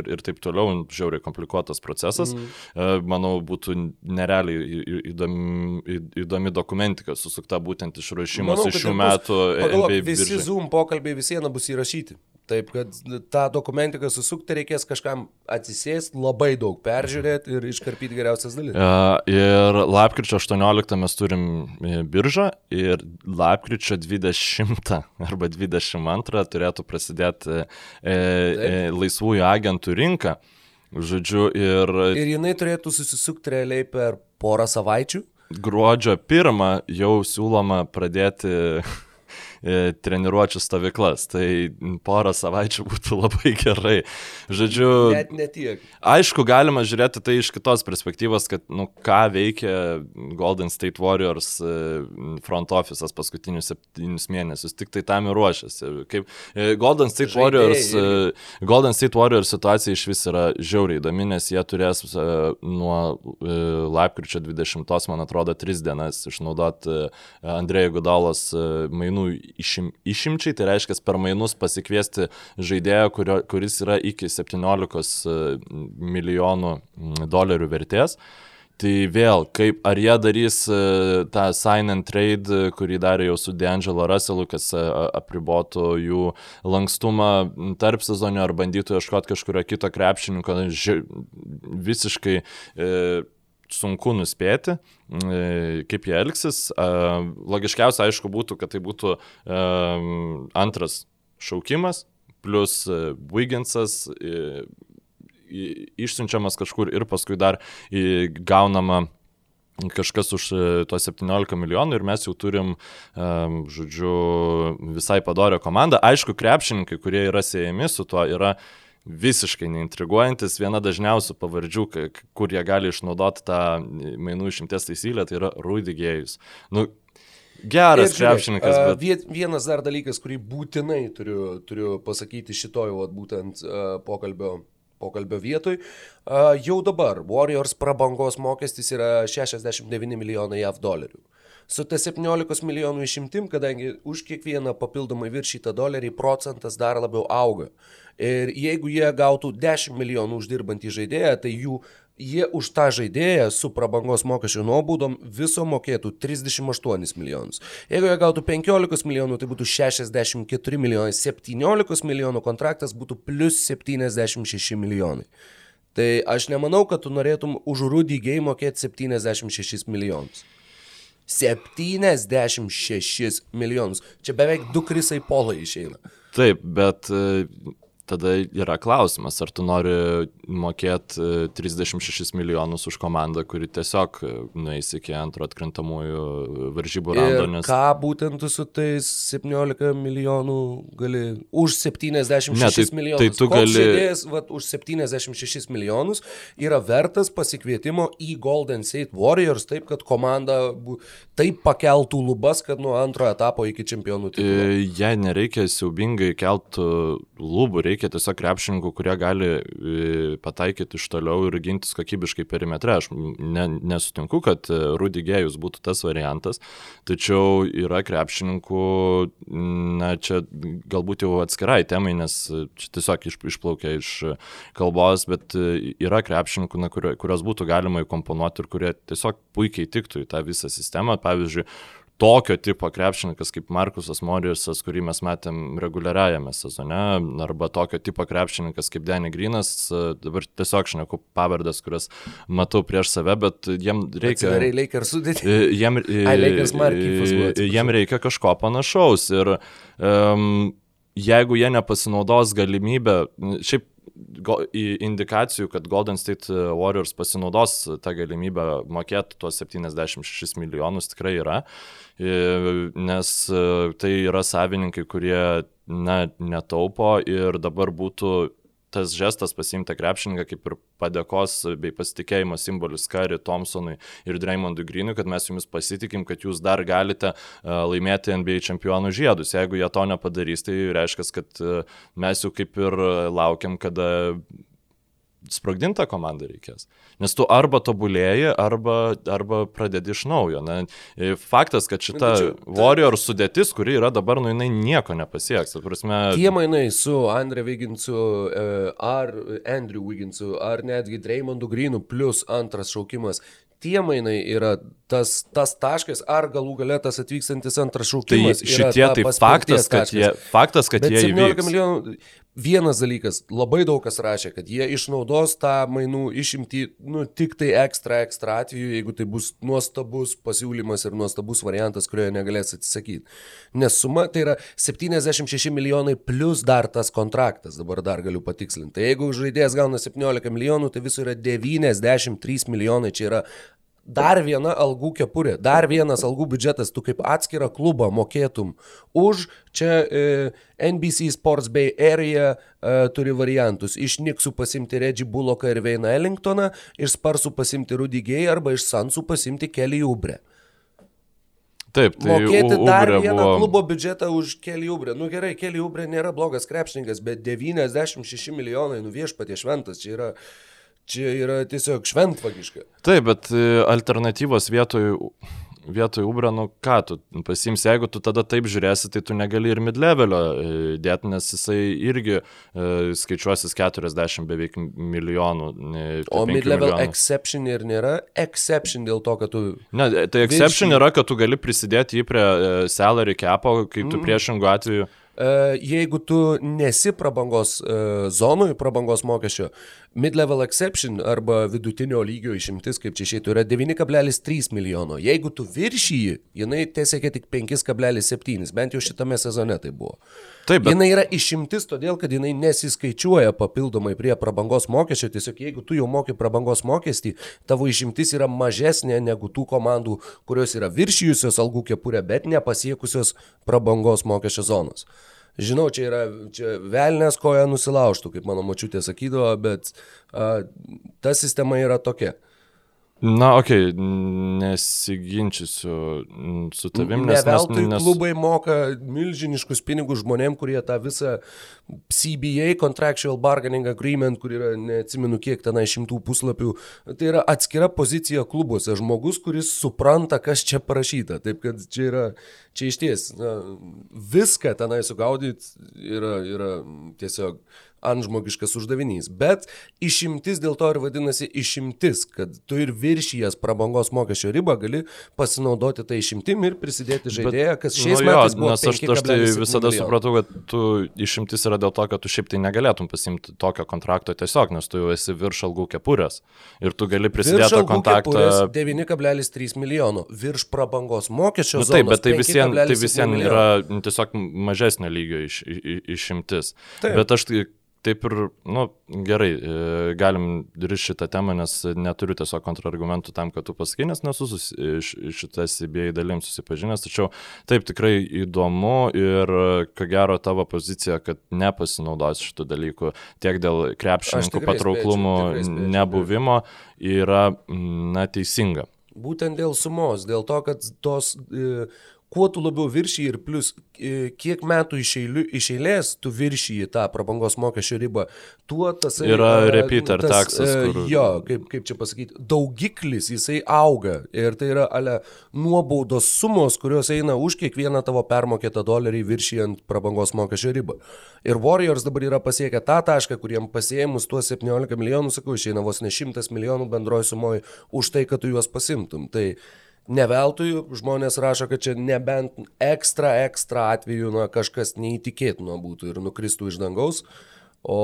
ir, ir taip toliau, žiauriai komplikuotas procesas. Mm. Manau, būtų nerealiai įdomi, įdomi dokumentika susukta būtent iš ruošimas iš šių metų. Pagalvok, visi biržai. Zoom pokalbiai visieną bus įrašyti. Taip, kad tą dokumentiką susukti reikės kažkam atsisėsti, labai daug peržiūrėti ir iškarpyti geriausias dalis. Uh, ir lapkričio 18 mes turim e, biržą ir lapkričio 20 arba 22 turėtų prasidėti e, e, laisvųjų agentų rinka. Žodžiu, ir... Ir jinai turėtų susisukti realiai per porą savaičių. Gruodžio 1 jau siūloma pradėti E, treniruočio stovyklas. Tai porą savaičių būtų labai gerai. Žodžiu, net netiek. Aišku, galima žiūrėti tai iš kitos perspektyvos, kad, nu, ką veikia Golden State Warriors e, front office'as paskutinius septynius mėnesius. Tik tai tam ir ruošiasi. Kaip e, Golden State Žaidėjai, Warriors, irgi. Golden State Warriors situacija iš vis yra žiauriai įdomi, nes jie turės nuo lapkričio 20, man atrodo, 3 dienas išnaudoti Andrėjų Gudalos mainų išim, išimčiai, tai reiškia per mainus pasikviesti žaidėją, kurio, kuris yra iki 17 e, milijonų dolerių vertės. Tai vėl, kaip, ar jie darys uh, tą sign and trade, kurį darė jau su D'Angelo Russellu, kas uh, apribotų jų lankstumą tarp sezonio, ar bandytų ieškoti kažkurio kito krepšininko, visiškai uh, sunku nuspėti, e, kaip jie elgsis. Logiškiausia, aišku, būtų, kad tai būtų e, antras šaukimas, plus e, Wigginsas išsiunčiamas kažkur ir paskui dar gaunama kažkas už to 17 milijonų ir mes jau turim, žodžiu, visai padorę komandą. Aišku, krepšininkai, kurie yra siejami su tuo, yra uh, visiškai neintriguojantis. Viena dažniausių pavardžių, kur jie gali išnaudoti tą mainų išimties taisyklę, tai yra Rudigėjus. Nu, Geras krepšininkas. Bet... Vienas dar dalykas, kurį būtinai turiu, turiu pasakyti šitoj, vat, būtent pokalbio, pokalbio vietoj. Jau dabar Warriors prabangos mokestis yra 69 milijonai JAV dolerių. Su ta 17 milijonų išimtim, kadangi už kiekvieną papildomai viršytą dolerį procentas dar labiau auga. Ir jeigu jie gautų 10 milijonų uždirbantį žaidėją, tai jų, jie už tą žaidėją su prabangos mokesčio nuobaudom viso mokėtų 38 milijonus. Jeigu jie gautų 15 milijonų, tai būtų 64 milijonai, 17 milijonų kontraktas būtų plus 76 milijonai. Tai aš nemanau, kad tu norėtum už Rudy Gay mokėti 76 milijonus. 76 milijonus. Čia beveik du krisai polai išeina. Taip, bet tada yra klausimas, ar tu nori mokėti 36 e, milijonus už komandą, kuri tiesiog e, nueis iki antro atkrintamųjų varžybų rando. Nes... Ką būtent tu su tais 17 milijonų gali už 76 ne, tai, milijonus? Tai tu Koks gali... Žaidėjas, vat, už 76 milijonus yra vertas pasikvietimo į Golden State Warriors, taip kad komanda taip pakeltų lubas, kad nuo antro etapo iki čempionų. E, jei nereikia siaubingai keltų lubų, reikia reikia tiesiog krepšininkų, kurie gali e, pataikyti iš toliau ir gintis kokybiškai perimetre. Aš ne, nesutinku, kad e, Rudy Gėjus būtų tas variantas, tačiau yra krepšininkų, na čia galbūt jau atskirai temai, nes čia tiesiog iš, išplaukia iš kalbos, bet yra krepšininkų, na, kurios būtų galima įkomponuoti ir kurie tiesiog puikiai tiktų į tą visą sistemą. Pavyzdžiui, tokio tipo krepšininkas kaip Markusas Morisas, kurį mes matėm reguliariajame sezone, arba tokio tipo krepšininkas kaip Danny Grinas, dabar tiesiog šneku pavardas, kurias matau prieš save, bet jiem reikia... Atsiverai Lakers sudėti. E, jiem. Jiem reikia kažko panašaus ir um, jeigu jie nepasinaudos galimybę, šiaip indikacijų, kad Golden State Warriors pasinaudos tą galimybę mokėti tuos 76 milijonus tikrai yra, nes tai yra savininkai, kurie na, netaupo ir dabar būtų tas žestas pasiimti krepšininką kaip ir padėkos bei pasitikėjimo simbolis Kari Thompsonui ir Draymondui Greenui, kad mes jumis pasitikim, kad jūs dar galite laimėti NBA čempionų žiedus. Jeigu jie to nepadarys, tai reiškia, kad mes jau kaip ir laukiam, kada sprogdintą komandą reikės. Nes tu arba tobulėji, arba, arba pradedi iš naujo. Na, e, faktas, kad šita Tačiau, Warrior sudėtis, kuri yra dabar, nu jinai nieko nepasieks. Prasme... Tie mainai su Andre Viginsu, e, ar Andrew Viginsu, ar netgi Dreymondu Greenu, plus antras šaukimas, tie mainai yra tas, tas taškas, ar galų galę tas atvykstantis antras šaukimas. Tai šitie tai faktas, kad jie, faktas, kad Bet jie įvyks. Vienas dalykas, labai daug kas rašė, kad jie išnaudos tą mainų išimti, nu, tik tai ekstra, ekstra atveju, jeigu tai bus nuostabus pasiūlymas ir nuostabus variantas, kurioje negalės atsisakyti. Nes suma tai yra 76 milijonai plus dar tas kontraktas, dabar dar galiu patikslinti. Tai jeigu žaidėjas gauna 17 milijonų, tai viso yra 93 milijonai, čia yra dar viena algų kepurė, dar vienas algų biudžetas, tu kaip atskirą klubą mokėtum už, čia e, NBC Sports Bay Area e, turi variantus, iš Niksų pasimti Reggie Bullocką ir Veiną Ellingtoną, iš Sparsų pasimti Rudy Gay arba iš Sansų pasimti Kelly Ubre. Taip, tai Mokėti U dar Ubre vieną buvo... klubo biudžetą už Kelly Ubre. Nu gerai, Kelly Ubre nėra blogas krepšininkas, bet 96 milijonai, nu viešpatie šventas, čia yra... Čia yra tiesiog šventvagiška. Taip, bet e, alternatyvos vietoj, vietoj Ubra, nu ką tu pasims, jeigu tu tada taip žiūrėsi, tai tu negali ir midlevelio e, dėti, nes jisai irgi e, skaičiuosis 40 beveik milijonų. O midlevel milijonų. exception ir nėra exception dėl to, kad tu... Ne, tai exception virš... yra, kad tu gali prisidėti jį prie salary capo, kai tu mm. priešingų atveju jeigu tu nesi prabangos zonui, prabangos mokesčio, Mid-level exception arba vidutinio lygio išimtis, kaip čia išėtų, yra 9,3 milijono. Jeigu tu viršyji, jinai tiesiog tik 5,7, bent jau šitame sezone tai buvo. Taip, bet... Jinai yra išimtis todėl, kad jinai nesiskaičiuoja papildomai prie prabangos mokesčio, tiesiog jeigu tu jau moki prabangos mokestį, tavo išimtis yra mažesnė negu tų komandų, kurios yra viršijusios algų kepurę, bet nepasiekusios prabangos mokesčio zonos. Žinau, čia yra čia velnės koja nusilaužtų, kaip mano mačiutė sakydavo, bet a, ta sistema yra tokia. Na, okei, okay, nesiginčysiu su tavim, nes... Ne veltui nes... klubai moka milžiniškus pinigus žmonėm, kurie tą visą CBA, Contractual Bargaining Agreement, kur yra, neatsimenu kiek tenai šimtų puslapių, tai yra atskira pozicija klubuose, žmogus, kuris supranta, kas čia parašyta. Taip kad čia yra, čia iš ties, na, viską tenai sugaudyti yra, yra tiesiog antžmogiškas uždavinys. Bet išimtis dėl to ir vadinasi išimtis, kad tu ir viršijas prabangos mokesčio ribą gali pasinaudoti tą išimtim ir prisidėti žaidėją, kas šiais nu, metais jo, buvo. Nes aš, aš tai visada milijonų. supratau, kad tu išimtis yra dėl to, kad tu šiaip tai negalėtum pasimti tokio kontrakto tiesiog, nes tu jau esi virš algų kepurės ir tu gali prisidėti tą kontaktą. 9,3 milijonų virš prabangos mokesčio. Nu, taip, bet tai visiems tai visien yra tiesiog mažesnio lygio iš, iš, išimtis. Taip. Bet aš tai taip ir, nu, gerai, e, galim rišti šitą temą, nes neturiu tiesiog kontrargumentų tam, kad tu pasakai, nes nesu šitas įbėjai dalim susipažinęs, tačiau taip tikrai įdomu ir ko gero tavo pozicija, kad nepasinaudos šitų dalykų tiek dėl krepšininkų patrauklumų nebuvimo yra, na, teisinga. Būtent dėl sumos, dėl to, kad tos e, kuo tu labiau viršyji ir plus e, kiek metų iš, eilių, iš eilės tu viršyji tą prabangos mokesčio ribą, tuo tas yra repeater tas, taxas. E, kur... Jo, kaip, kaip čia pasakyti, daugiklis jisai auga ir tai yra ale nuobaudos sumos, kurios eina už kiekvieną tavo permokėtą dolerį viršijant prabangos mokesčio ribą. Ir Warriors dabar yra pasiekę tą tašką, kuriem pasiemus tuos 17 milijonų, sakau, išeina vos ne 100 milijonų bendroji sumoji už tai, kad tu juos pasimtum. Tai Neveltui žmonės rašo, kad čia nebent ekstra, ekstra atveju na, kažkas neįtikėtino būtų ir nukristų iš dangaus, o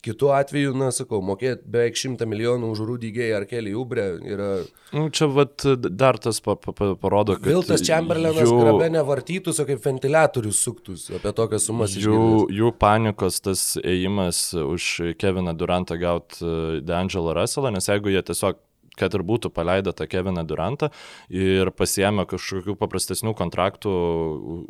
kitu atveju, na, sakau, mokėti beveik šimtą milijonų už Rudy Gay ar Kelly Ubre yra... Nu, čia vat, dar tas pa, pa, pa, parodo, kad... Viltas Chamberlainas jų... grabe nevartytus, o kaip ventiliatorius suktus apie tokias sumas. Jų, išgirdas. jų panikos tas ėjimas už Keviną Durantą gauti D'Angelo Russellą, nes jeigu jie tiesiog kad ir būtų paleidę tą Keviną Durantą ir pasiemę kažkokių paprastesnių kontraktų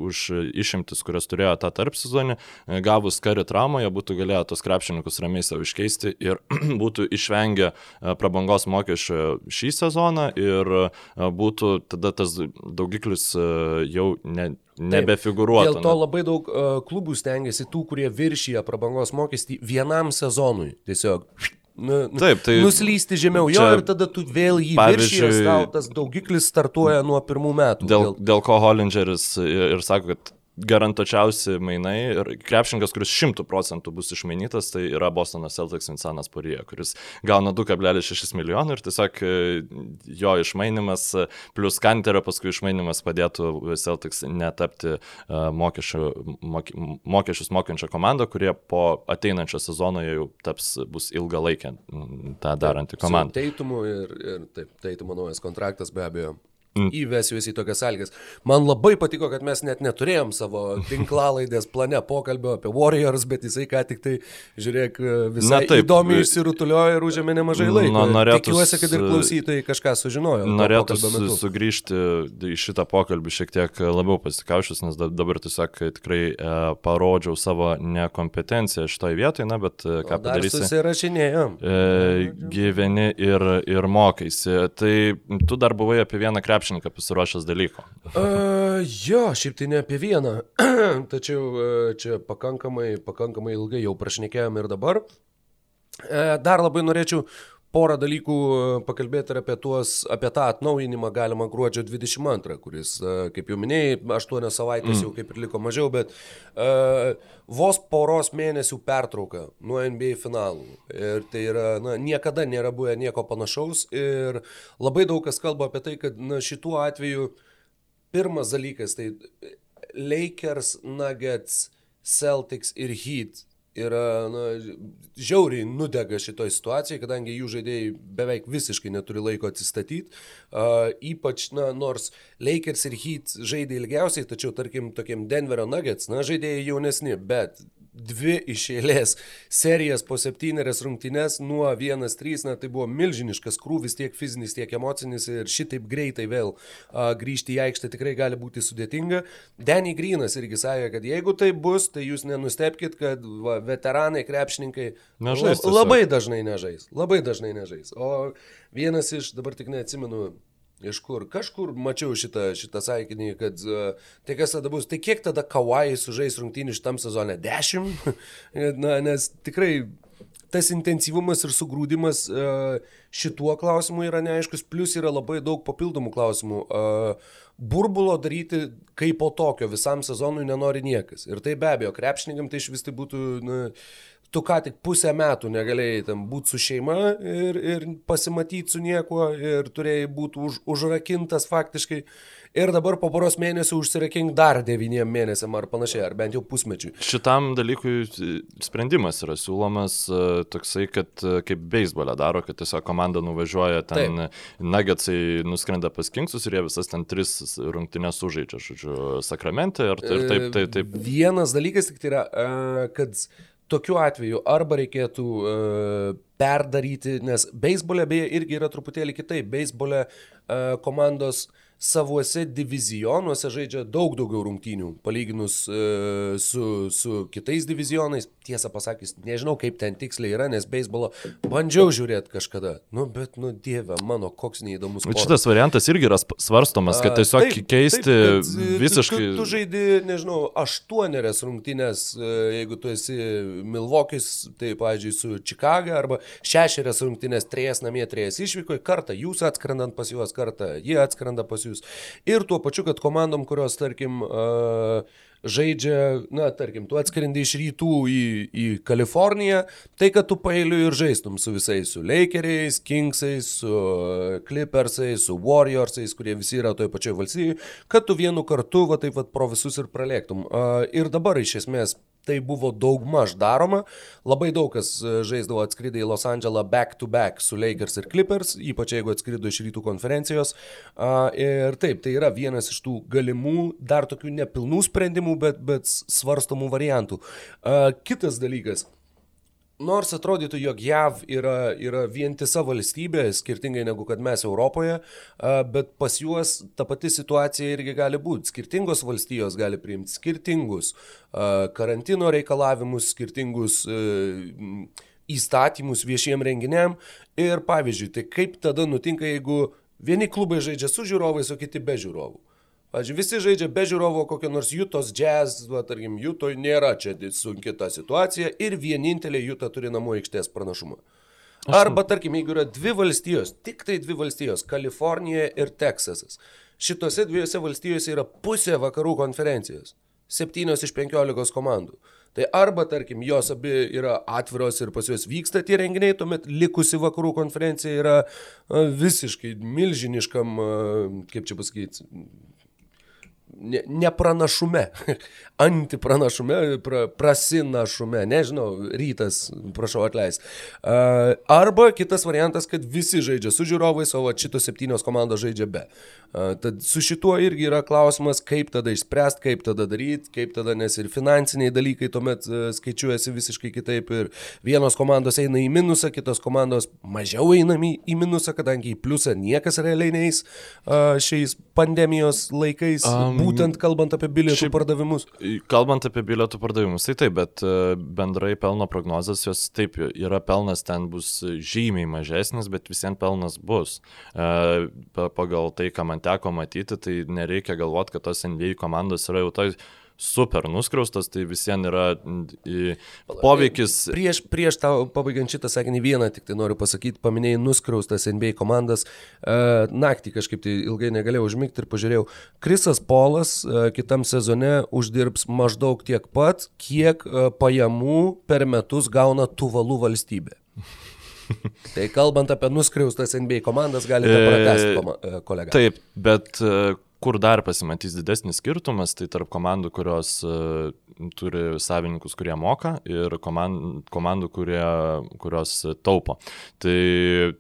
už išimtis, kurias turėjo tą tarp sezonį, gavus karį traumą, jie būtų galėję tos krepšininkus ramiai savo iškeisti ir būtų išvengę e, prabangos mokesčio šį sezoną ir e, būtų tada tas daugiklis e, jau ne, nebefiguruotų. Dėl to labai daug uh, klubų stengiasi tų, kurie viršyje prabangos mokestį vienam sezonui. Tiesiog Taip, tai nuslysti žemiau jo ir tada tu vėl jį viršijęs, tau tas daugiklis startuoja nuo pirmų metų. Dėl... dėl ko Hollingeris ir, ir sako, kad garantuočiausi mainai ir krepšininkas, kuris šimtų procentų bus išmainytas, tai yra Bostono Celtics Vincentas Porija, kuris gauna 2,6 milijonų ir tiesiog e, jo išmainimas plus Kanterio paskui išmainimas padėtų Celtics netapti e, mokesčių, mok, mokesčius mokančią komandą, kurie po ateinančio sezono jau taps, bus ilgalaikė tą daranti komanda. Teitumu ir, ir taip, teitumo naujas kontraktas be abejo mm. įvesiu į tokias sąlygas. Man labai patiko, kad mes net neturėjom savo tinklalaidės plane pokalbio apie Warriors, bet jisai ką tik tai, žiūrėk, visai Na, įdomiai išsirutuliojo ir užėmė nemažai laiko. Na, norėtus, Tikiuosi, kad ir klausytojai kažką sužinojo. Norėtų sugrįžti į šitą pokalbį šiek tiek labiau pasikaušęs, nes dabar tiesiog tikrai e, parodžiau savo nekompetenciją šitoje vietoje, na, bet e, ką padarysi. Susirašinėjom. E, gyveni ir, ir mokaisi. Tai tu dar buvai apie vieną krepšį krepšininką pasiruošęs dalyko? Uh, jo, šiaip tai ne apie vieną, tačiau uh, čia pakankamai, pakankamai ilgai jau prašnekėjom ir dabar. Uh, dar labai norėčiau porą dalykų pakalbėti ir apie, tuos, apie tą atnaujinimą galima gruodžio 22, kuris, kaip jau minėjai, 8 savaitės mm. jau kaip ir liko mažiau, bet uh, vos poros mėnesių pertrauka nuo NBA finalų. Ir tai yra, na, niekada nėra buvę nieko panašaus ir labai daug kas kalba apie tai, kad, na, šituo atveju pirmas dalykas, tai Lakers, Nuggets, Celtics ir Heat yra na, žiauriai nudega šitoje situacijoje, kadangi jų žaidėjai beveik visiškai neturi laiko atsistatyti. Uh, ypač, na, nors Lakers ir Heat žaidė ilgiausiai, tačiau, tarkim, tokiem Denverio Nuggets, na, žaidėjai jaunesni, bet dvi iš eilės serijas po septynerias rungtynes nuo 1-3, na tai buvo milžiniškas krūvis tiek fizinis, tiek emocinis ir šitaip greitai vėl a, grįžti į aikštę tikrai gali būti sudėtinga. Denny Grinas irgi sakė, kad jeigu tai bus, tai jūs nenustepkite, kad va, veteranai, krepšininkai nežais, labai dažnai nežais, labai dažnai nežais. O vienas iš, dabar tik neatsimenu, Iš kur? Kažkur mačiau šitą, šitą sakinį, kad uh, tai kas tada bus, tai kiek tada Kawai sužais rungtynį šitam sezone? Dešimt? Na, nes tikrai tas intensyvumas ir sugrūdimas uh, šituo klausimu yra neaiškus, plus yra labai daug papildomų klausimų. Uh, burbulo daryti kaip po tokio visam sezonui nenori niekas. Ir tai be abejo, krepšininkam tai iš vis tai būtų na, tu ką tik pusę metų negalėjai tam būti su šeima ir, ir pasimatyti su niekuo ir turėjai būti už, užrakintas faktiškai. Ir dabar po poros mėnesių užsirakink dar devyniem mėnesiam ar panašiai, ar bent jau pusmečiui. Šitam dalykui sprendimas yra siūlomas e, toksai, kad e, kaip beisbolė daro, kad tiesiog komanda nuvažiuoja ten, nagetsai nuskrenda pas Kingsus ir jie visas ten tris rungtynės sužaidžia, žodžiu, sakramente ir, ir taip, taip, taip. Vienas dalykas tik tai yra, kad tokiu atveju arba reikėtų uh, perdaryti, nes beisbolė beje irgi yra truputėlį kitaip. Beisbolė uh, komandos savuose divizionuose žaidžia daug daugiau rungtynių, palyginus e, su, su kitais divizionais. Tiesą pasakius, nežinau kaip ten tiksliai yra, nes beisbolo bandžiau žiūrėti kažkada. Nu, bet, nu, dieve mano, koks neįdomus. Bet šitas variantas irgi yra svarstomas, kad tiesiog taip, keisti taip, kad, e, visiškai. Tu, tu, žaidi, nežinau, aštuonerias rungtynės, e, jeigu tu esi Milvokis, tai, pavyzdžiui, su Čikaga, arba šešerias rungtynės, trijas namie, trijas išvyko, kartą jūs atskrendant pas juos, kartą jie atskrenda pas juos. Ir tuo pačiu, kad komandom, kurios, tarkim, žaidžia, na, tarkim, tu atskrendi iš rytų į, į Kaliforniją, tai kad tu pailiu ir žaistum su visais, su Lakeriais, Kingsais, su Clippersais, su Warriorsais, kurie visi yra toje pačioje valstybėje, kad tu vienu kartu, va taip, va, pro visus ir pralėktum. Ir dabar iš esmės tai buvo daug maž daroma. Labai daug kas e, žaisdavo atskridai į Los Andželą back to back su Lakers ir Clippers, ypač jeigu atskrido iš rytų konferencijos. Ir taip, tai yra vienas iš tų galimų, dar tokių nepilnų sprendimų, bet, bet svarstomų variantų. Kitas dalykas nors atrodytų, jog JAV yra, yra vientisa valstybė, skirtingai negu kad mes Europoje, bet pas juos ta pati situacija irgi gali būti. Skirtingos valstijos gali priimti skirtingus karantino reikalavimus, skirtingus įstatymus viešiem renginiam. Ir pavyzdžiui, tai kaip tada nutinka, jeigu vieni klubai žaidžia su žiūrovais, o kiti be žiūrovų? Pavyzdžiui, visi žaidžia be žiūrovo kokio nors Jutos jazz, va, tarkim, Jutoj nėra čia sunki ta situacija ir vienintelė Juta turi namų aikštės pranašumą. Arba, tarkim, jeigu yra dvi valstijos, tik tai dvi valstijos - Kalifornija ir Teksasas. Šitose dviejose valstijose yra pusė vakarų konferencijos. Septynios iš penkiolikos komandų. Tai arba, tarkim, jos abi yra atviros ir pas juos vyksta tie renginiai, tuomet likusi vakarų konferencija yra visiškai milžiniškam, kaip čia pasakyti, nepranašume, antipranašume, pra, prasinašume, nežinau, rytas, prašau atleis. Arba kitas variantas, kad visi žaidžia su žiūrovais, o šitos septynios komandos žaidžia be. Tad su šituo irgi yra klausimas, kaip tada išspręsti, kaip tada daryti, kaip tada, nes ir finansiniai dalykai tuomet uh, skaičiuojasi visiškai kitaip ir vienos komandos eina į minusą, kitos komandos mažiau eina į, minusą, kadangi į pliusą niekas realiai neis šiais pandemijos laikais. Um, Būtent kalbant apie bilietų šiaip, pardavimus. Kalbant apie bilietų pardavimus, tai taip, bet e, bendrai pelno prognozijas jos taip yra pelnas ten bus žymiai mažesnis, bet visiems pelnas bus. E, pagal tai, ką man teko matyti, tai nereikia galvoti, kad tos NBA komandos yra jau toj super nuskriaustas, tai visiems yra poveikis. Prieš, prieš tau pabaigiant šitą sakinį vieną, tik tai noriu pasakyti, paminėjai nuskriaustas NBA komandas. Uh, naktį kažkaip tai ilgai negalėjau užmigti ir pažiūrėjau. Krisas Polas uh, kitam sezone uždirbs maždaug tiek pat, kiek pajamų per metus gauna Tuvalų valstybė. tai kalbant apie nuskriaustas NBA komandas, galite pratesti, kolega. Taip, bet kur dar pasimatys didesnis skirtumas, tai tarp komandų, kurios uh, turi savininkus, kurie moka, ir komand, komandų, kurie, kurios taupo. Tai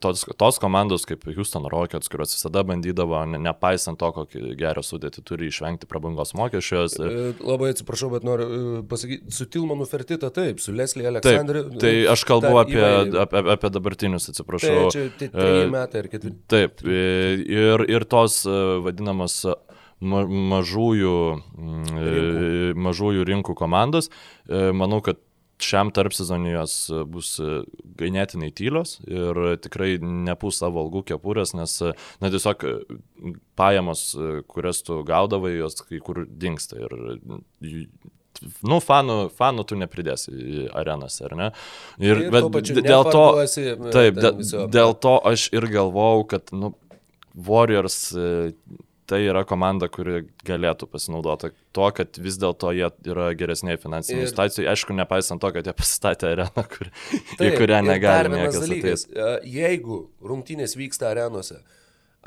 tos, tos komandos kaip Houston Rockets, kurios visada bandydavo, ne, nepaisant to, kokį gerą sudėtį turi išvengti prabangos mokesčios. Ir... E, labai atsiprašau, bet noriu e, pasakyti, su Tilmanu Fertita taip, su Leslie Aleksandru. Taip, tai aš kalbu apie, apie, apie dabartinius, atsiprašau. Tai čia tai treji metai ar ketvirti. Taip, ir, ir tos vadinamos ma mažųjų, mm, rinkų. mažųjų rinkų komandos. E, manau, kad šiam tarp sezonui jos bus ganėtinai tylios ir tikrai nepūs savo algų kepurės, nes na, tiesiog pajamos, kurias tu gaudavai, jos kai kur dinksta. Ir nu, fanų, fanų tu nepridėsi į arenas, ar ne? Ir, ir bet dėl to, taip, dėl, dėl to aš ir galvau, kad, nu, Warriors tai yra komanda, kuri galėtų pasinaudoti tuo, kad vis dėlto jie yra geresnėje finansinėje ir... situacijoje, aišku, nepaisant to, kad jie pasistatė areną, kur, Taip, į kurią negali niekas dalykas. Ateit. Jeigu rungtynės vyksta arenose,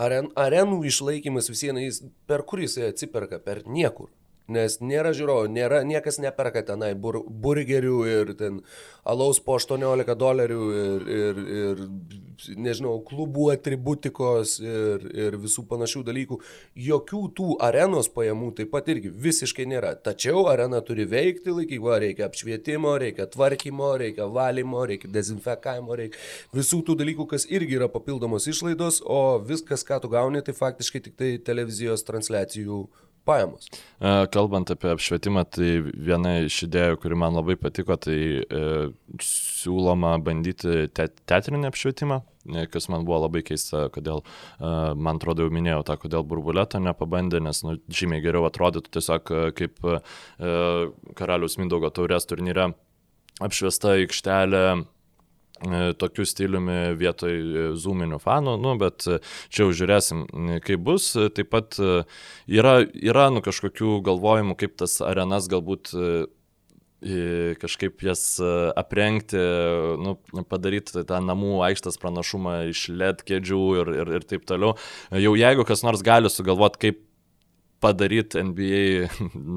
aren, arenų išlaikymas visiems, per kur jisai atsiperka, per niekur. Nes nėra žiūrovų, nėra, niekas neperka tenai bur, burgerių ir ten alaus po 18 dolerių ir, ir, ir nežinau, klubų atributikos ir, ir visų panašių dalykų. Jokių tų arenos pajamų taip pat irgi visiškai nėra. Tačiau arena turi veikti, laikyva, reikia apšvietimo, reikia tvarkymo, reikia valymo, reikia dezinfekavimo, reikia visų tų dalykų, kas irgi yra papildomos išlaidos, o viskas, ką tu gauni, tai faktiškai tik tai televizijos transliacijų pajamos. E, kalbant apie apšvietimą, tai viena iš idėjų, kuri man labai patiko, tai e, siūloma bandyti te teatrinį apšvietimą, e, kas man buvo labai keista, kodėl, e, man atrodo, jau minėjau tą, kodėl burbuleto nepabandė, nes nu, žymiai geriau atrodytų tiesiog e, kaip e, karalius Mindaugo taurės turnyre apšviesta aikštelė tokiu stiliumi vietoj e, zoominių fanų, nu, bet e, čia jau žiūrėsim, kaip bus. Taip pat yra, yra nu, kažkokių galvojimų, kaip tas arenas galbūt kažkaip jas aprengti, nu, padaryti tą namų aikštės pranašumą iš LED kėdžių ir, ir, ir taip toliau. Jau jeigu kas nors gali sugalvoti, kaip padaryti NBA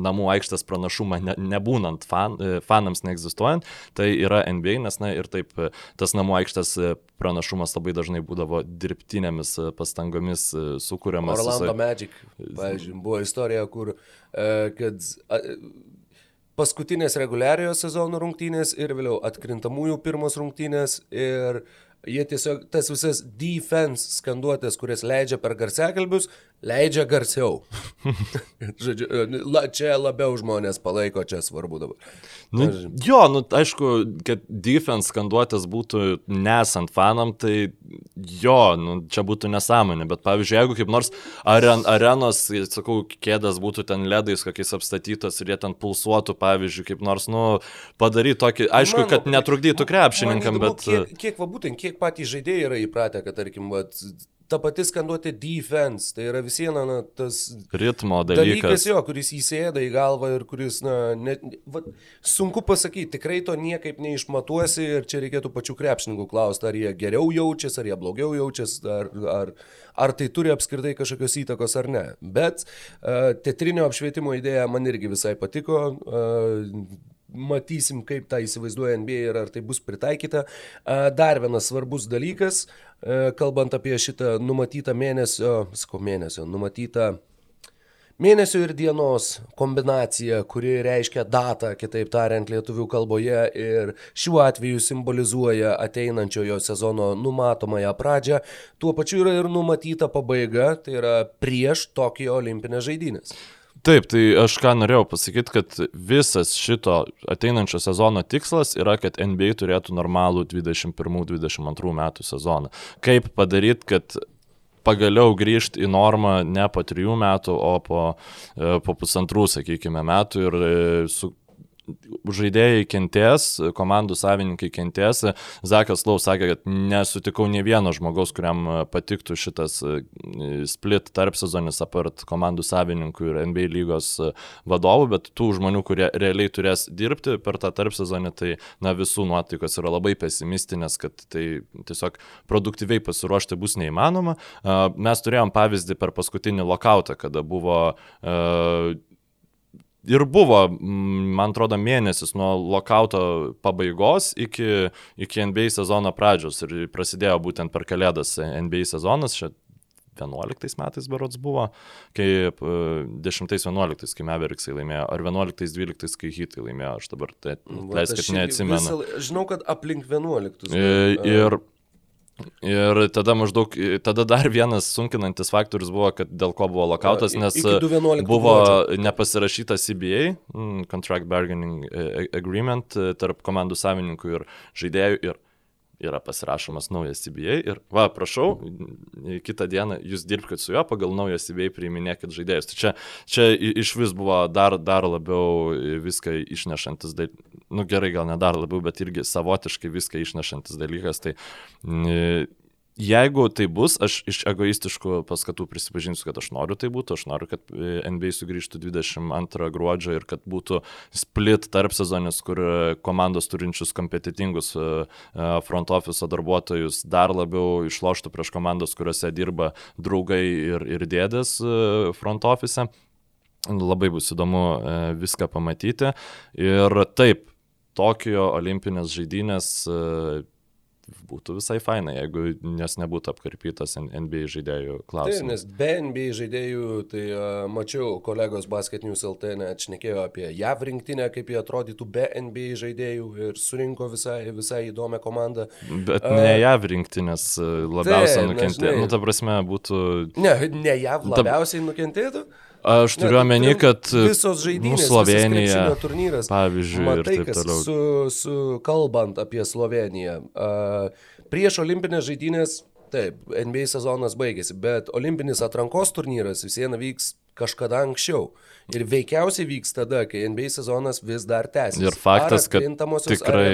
namų aikštės pranašumą ne, nebūnant fan, e, fanams neegzistuojant, tai yra NBA, nes na ir taip e, tas namų aikštės e, pranašumas labai dažnai būdavo dirbtinėmis pastangomis sukūriamas. Orlando jisai... Magic, pavyzdžiui, buvo istorija, kur kad paskutinės reguliariojo sezono rungtynės ir vėliau atkrintamųjų pirmos rungtynės ir Jie tiesiog tas visas defense skanduotės, kurias leidžia per garsiakalbius, leidžia garsiau. Žodžiu, la, čia labiau žmonės palaiko, čia svarbu dabar. Nu, jo, nu, aišku, kad defense skanduotės būtų nesant fanam, tai jo, nu, čia būtų nesąmonė, bet pavyzdžiui, jeigu kaip nors aren, arenos, sakau, kėdas būtų ten ledais kokiais apstatytos ir jie ten pulsuotų, pavyzdžiui, kaip nors, nu, padaryti tokį, aišku, Mano, kad netrukdytų krepšininkam, bet... Kiek, kiek va būtent, kiek patys žaidėjai yra įpratę, kad, tarkim, va, ta pati skanduotė defense, tai yra vis viena na, tas ritmo dalykas. dalykas jo, kuris įsėda į galvą ir kuris, na, net, va, sunku pasakyti, tikrai to niekaip neišmatuosi ir čia reikėtų pačių krepšininkų klausti, ar jie geriau jaučiasi, ar jie blogiau jaučiasi, ar, ar, ar tai turi apskritai kažkokios įtakos ar ne. Bet uh, tetrinio apšvietimo idėja man irgi visai patiko. Uh, matysim, kaip tą įsivaizduoja NBA ir ar tai bus pritaikyta. Dar vienas svarbus dalykas, kalbant apie šitą numatytą mėnesio, sakau mėnesio, numatytą Mėnesio ir dienos kombinacija, kuri reiškia datą, kitaip tariant, lietuvių kalboje ir šiuo atveju simbolizuoja ateinančiojo sezono numatomąją pradžią, tuo pačiu yra ir numatyta pabaiga, tai yra prieš Tokijo olimpinės žaidynės. Taip, tai aš ką norėjau pasakyti, kad visas šito ateinančio sezono tikslas yra, kad NBA turėtų normalų 21-22 metų sezoną. Kaip padaryti, kad pagaliau grįžti į normą ne po trijų metų, o po, e, po pusantrų, sakykime, metų ir e, su, žaidėjai kentės, komandų savininkai kentės. Zakas Lau sakė, kad nesutikau ne vieno žmogaus, kuriam patiktų šitas e, split tarp sezonis apart komandų savininkų ir NBA lygos vadovų, bet tų žmonių, kurie realiai turės dirbti per tą tarp sezonį, tai na, visų nuotaikos yra labai pesimistinės, kad tai tiesiog produktyviai pasiruošti bus neįmanoma. Mes turėjom pavyzdį per paskutinį lokautą, kada buvo uh, ir buvo, man atrodo, mėnesis nuo lokauto pabaigos iki, iki NBA sezono pradžios ir prasidėjo būtent per Kalėdas NBA sezonas, čia 11 metais berots buvo, kai 10-11, kai Mavericksai laimėjo, ar 11-12, kai Hitai laimėjo, aš dabar tai leiskit neatsimenu. Visą, žinau, kad aplink 11. Ir, ir Ir tada maždaug, tada dar vienas sunkinantis faktorius buvo, kad dėl ko buvo lokautas, nes buvo nepasirašyta CBA, mm, Contract Bargaining Agreement, tarp komandų savininkų ir žaidėjų. Ir yra pasirašomas naujas CBA ir, va, prašau, kitą dieną jūs dirbkite su juo, pagal naują CBA priiminėkit žaidėjus. Tai čia, čia iš vis buvo dar, dar labiau viską išnešantis, nu gerai, gal ne dar labiau, bet irgi savotiškai viską išnešantis dalykas. Tai Jeigu tai bus, aš iš egoistiškų paskatų prisipažinsiu, kad aš noriu tai būtų, aš noriu, kad e, NBA sugrįžtų 22 gruodžio ir kad būtų split tarp sezonis, kur e, komandos turinčius kompetitingus e, front office darbuotojus dar labiau išloštų prieš komandos, kuriuose dirba draugai ir, ir dėdės front office. Labai bus įdomu viską pamatyti. Ir taip, Tokijo olimpinės žaidynės būtų visai fainai, jeigu nes nebūtų apkarpytas NBA žaidėjų Taip, klausimas. nes be NBA žaidėjų, tai uh, mačiau kolegos Basket News LT net šnekėjo apie JAV rinktinę, kaip jie atrodytų be NBA žaidėjų ir surinko visai, visai įdomią komandą. Bet ne JAV rinktinės labiausiai Taip, nukentėjo. žinai- Nu, ta prasme, būtų... Ne, ne JAV labiausiai nukentėtų. Aš turiu omeny, kad visos nu, žaidynės, Slovenija, turnyras. pavyzdžiui, Matai, ir taip toliau. Su, su, kalbant apie Sloveniją, prieš olimpinės žaidynės, taip, NBA sezonas baigėsi, bet olimpinis atrankos turnyras vis viena vyks kažkada anksčiau. Ir veikiausiai vyks tada, kai NBA sezonas vis dar tęsis. Ir faktas, kad tikrai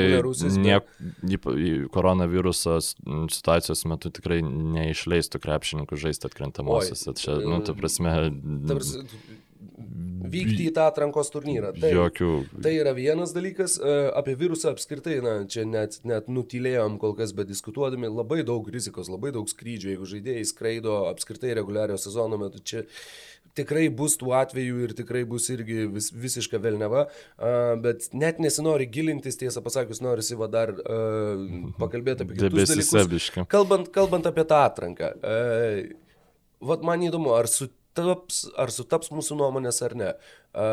niek, ypa- į koronaviruso s- situacijos metu tikrai neišleistų krepšininkų žaisti atkrintamosios. Čia, nu, ta prasme, Ta prasme, Vykti į tą atrankos turnyrą. Taip. jokių. Tai yra vienas dalykas, e, apie virusą apskritai, na, čia net, net nutylėjom kol kas, bet diskutuodami labai daug rizikos, labai daug skrydžių, jeigu žaidėjai skraido apskritai reguliario sezono metu, čia tikrai bus tų atvejų ir tikrai bus irgi vis, visiška velneva, bet net nesinori gilintis, tiesą pasakius, norisi va dar pakalbėti apie kitus dalykus. Kalbant, kalbant apie tą atranką, vat man įdomu, ar sutaps, ar sutaps mūsų nuomonės ar ne. E,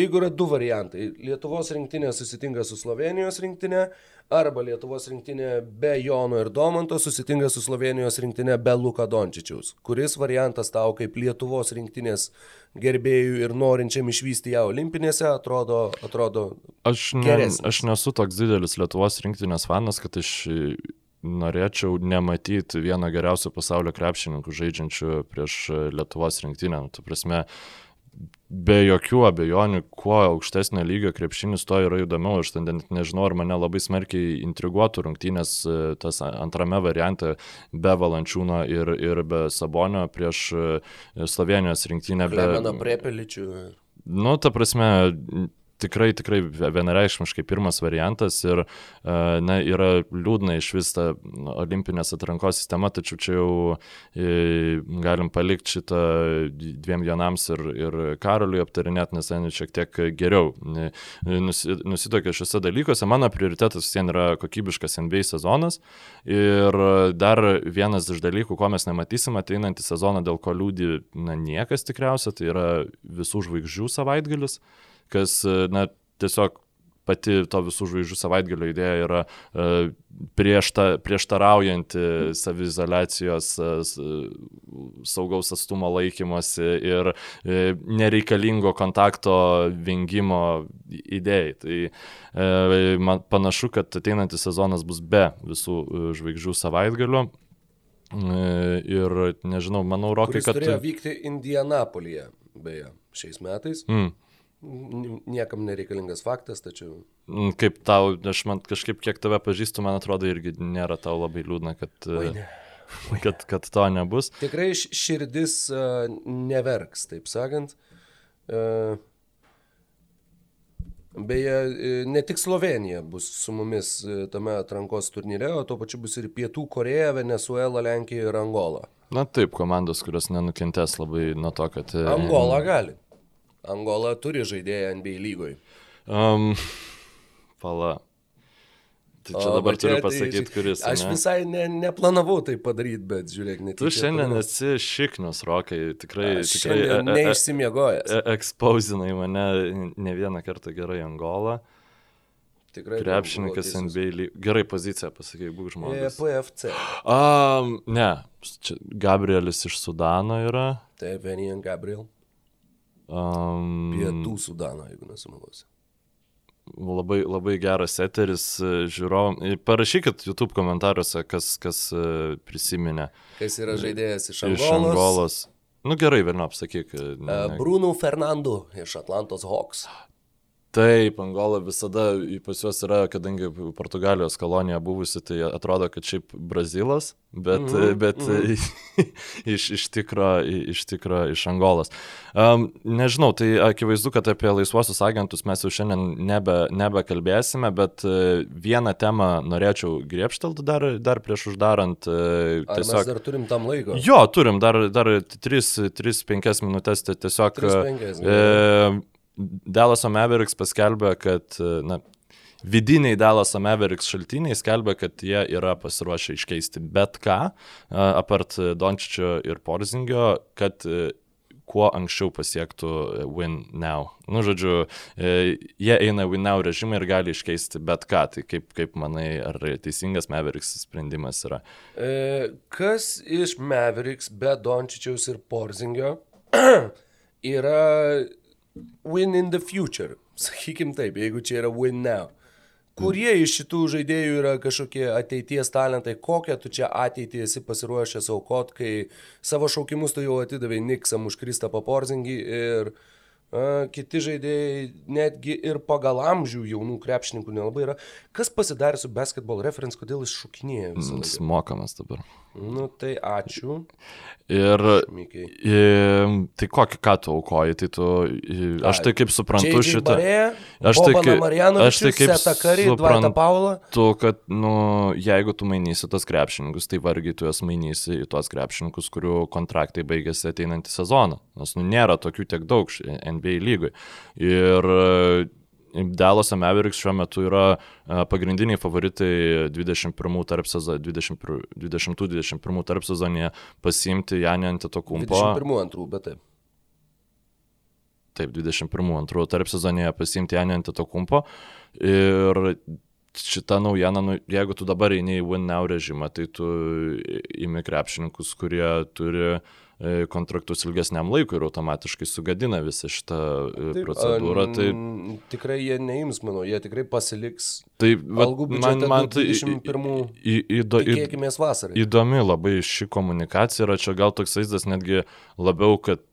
jeigu yra du variantai - Lietuvos rinktinė susitinka su Slovenijos rinktinė, arba Lietuvos rinktinė be Jono ir Domanto susitinka su Slovenijos rinktinė be Luka Dončičiaus. Kuris variantas tau kaip Lietuvos rinktinės gerbėjų ir norinčiam išvysti ją olimpinėse atrodo, atrodo Aš, ne, geresnis. aš nesu toks didelis Lietuvos rinktinės fanas, kad aš norėčiau nematyti vieno geriausių pasaulio krepšininkų žaidžiančių prieš Lietuvos rinktinę. Nu, Tu prasme, be jokių abejonių, kuo aukštesnio lygio krepšinis, to yra įdomiau. Aš ten nežinau, ar mane labai smarkiai intriguotų rungtynės e, tas antrame variante be Valančiūno ir, ir be Sabonio prieš e, Slovenijos rinktinę. Be, Klemeno Prepeličių. Nu, ta prasme, tikrai, tikrai vienareikšmiškai pirmas variantas ir, e, na, yra liūdna iš vis ta olimpinės atrankos sistema, tačiau čia jau e, galim palikti šitą dviem dienams ir, ir karaliui aptarinėti, nes ten šiek tiek geriau e, nusi- nusitokia šiuose dalykuose. Mano prioritetas vis vien yra kokybiškas NBA sezonas ir dar vienas iš dalykų, ko mes nematysim ateinantį sezoną, dėl ko liūdi na, niekas tikriausia, tai yra visų žvaigždžių savaitgalis kas, e, na, tiesiog pati to visų žvaigždžių savaitgalio idėja yra e, priešta, prieštaraujanti savizolacijos, e, saugaus atstumo laikymosi ir nereikalingo kontakto vengimo idėjai. Tai man panašu, kad ateinantis sezonas bus be visų žvaigždžių savaitgalių. Ir nežinau, manau, Rokai, kad... turėjo vykti Indianapolyje, beje, šiais metais. Mm. Niekam nereikalingas faktas, tačiau Mm, Kaip tau, aš man kažkaip kiek tave pažįstu, man atrodo irgi nėra tau labai liūdna, kad, Oi, e, ne. kad, kad to nebus. tikrai širdis uh, neverks, taip sakant. Uh, Beje, e, ne tik Slovenija bus su mumis e, tame atrankos turnyre, o tuo pačiu bus ir Pietų Koreja, Venezuela, Lenkija ir Angola. Na taip, komandos, kurios nenukentės labai nuo to, kad... e, Angola gali. Angola turi žaidėją NBA lygoje. Um, pala. Tai čia dabar turiu pasakyti, kuris. tai Aš ane? visai ne, neplanavau tai padaryti, bet žiūrėk, net. Tu šiandien esi šiknius, Rokai, tikrai, tikrai e, e, e, neišsimiegojęs. e, ekspozinai mane ne vieną kartą gerai Angolą. Tikrai. Krepšininkas. NBA. ly- Gerai poziciją pasakai, būk E, žmogus. PFC. Um, ne, čia Gabrielis iš Sudano yra. Tai Venijan Gabriel. Um, Pietų Sudano, jeigu nesumeluosiu. Labai, labai geras eteris e, žiūrovam. Ir Parašykit YouTube komentaruose, kas, kas e, prisiminė Kas yra žaidėjas iš iš Angolos? Angolos. Nu gerai, vėliau apsakyk. e, E, ne- Bruno Fernando iš Atlantos Hawks. Taip, Angola visada pas juos yra, kadangi Portugalijos kolonija buvusi, tai atrodo, kad šiaip Brazilas, bet, mm -hmm, bet mm. iš, iš, tikro, iš tikro iš Angolos. Um, nežinau, tai akivaizdu, kad apie laisvuosius agentus mes jau šiandien nebe, nebekalbėsime, bet uh, vieną temą norėčiau griepštelti dar, dar prieš uždarant. Uh, Ar mes dar turim tam laiko? Jo, turim dar, dar 3-5 minutės, tai tiesiog... 3-5 E, Dallaso Mavericks paskelbė, kad, e, na, vidiniai Dallas Mavericks šaltiniai skelbia, kad jie yra pasiruošę iškeisti bet ką, apart Dončičio ir Porzingio, kad kuo anksčiau pasiektų win now. Nu, žodžiu, jie eina win now režimą ir gali iškeisti bet ką. Tai kaip, kaip manai, ar teisingas Mavericks sprendimas yra? E, kas iš Mavericks be Dončičiaus ir Porzingio yra win in the future? Sakykim taip, jeigu čia yra win now. Kurie iš šitų žaidėjų yra kažkokie ateities talentai, kokią tu čia ateitį esi pasiruošęs aukot, kai savo šaukimus tu jau atidavai Niksam už Kristapą Porzingį ir uh, kiti žaidėjai netgi ir pagal amžių jaunų krepšininkų nelabai yra. Kas pasidarė su basketball reference, kodėl jis visą laiką? Jis mokamas dabar. Nu tai ačiū. Ir, ir tai kokį ką tu aukoji, tai tu, aš tai kaip suprantu šitą. Aš tai kaip, aš tai kaip suprantu, kad, nu, jeigu tu mainysi tos krepšininkus, tai vargiai tu juos mainysi į tos krepšininkus, kurių kontraktai baigėsi ateinantį sezoną. Nes, nu, nėra tokių tiek daug NBA lygui. Ir Dalas Mavericks šiuo metu yra pagrindiniai favoritai 21 tarp sezono, 20-21 tarp sezonėje pasiimti Janį Antetokumpo. 21 antrų, bet taip. Taip, 21 antrų tarp sezonėje pasiimti Janį Antetokumpo. Ir šita naujiena, nu, jeigu tu dabar eini į win now režimą, tai tu įmi krepšininkus, kurie turi uh, E, kontraktus ilgesniam laikui ir automatiškai sugadina visą šitą e, Taip, procedūrą. Tai tikrai jie neims, manau, jie tikrai pasiliks. Tai man, man tai 21. Įdo, tikėkimės vasarą. Įdomi labai ši komunikacija yra, čia gal toks vaizdas netgi labiau, kad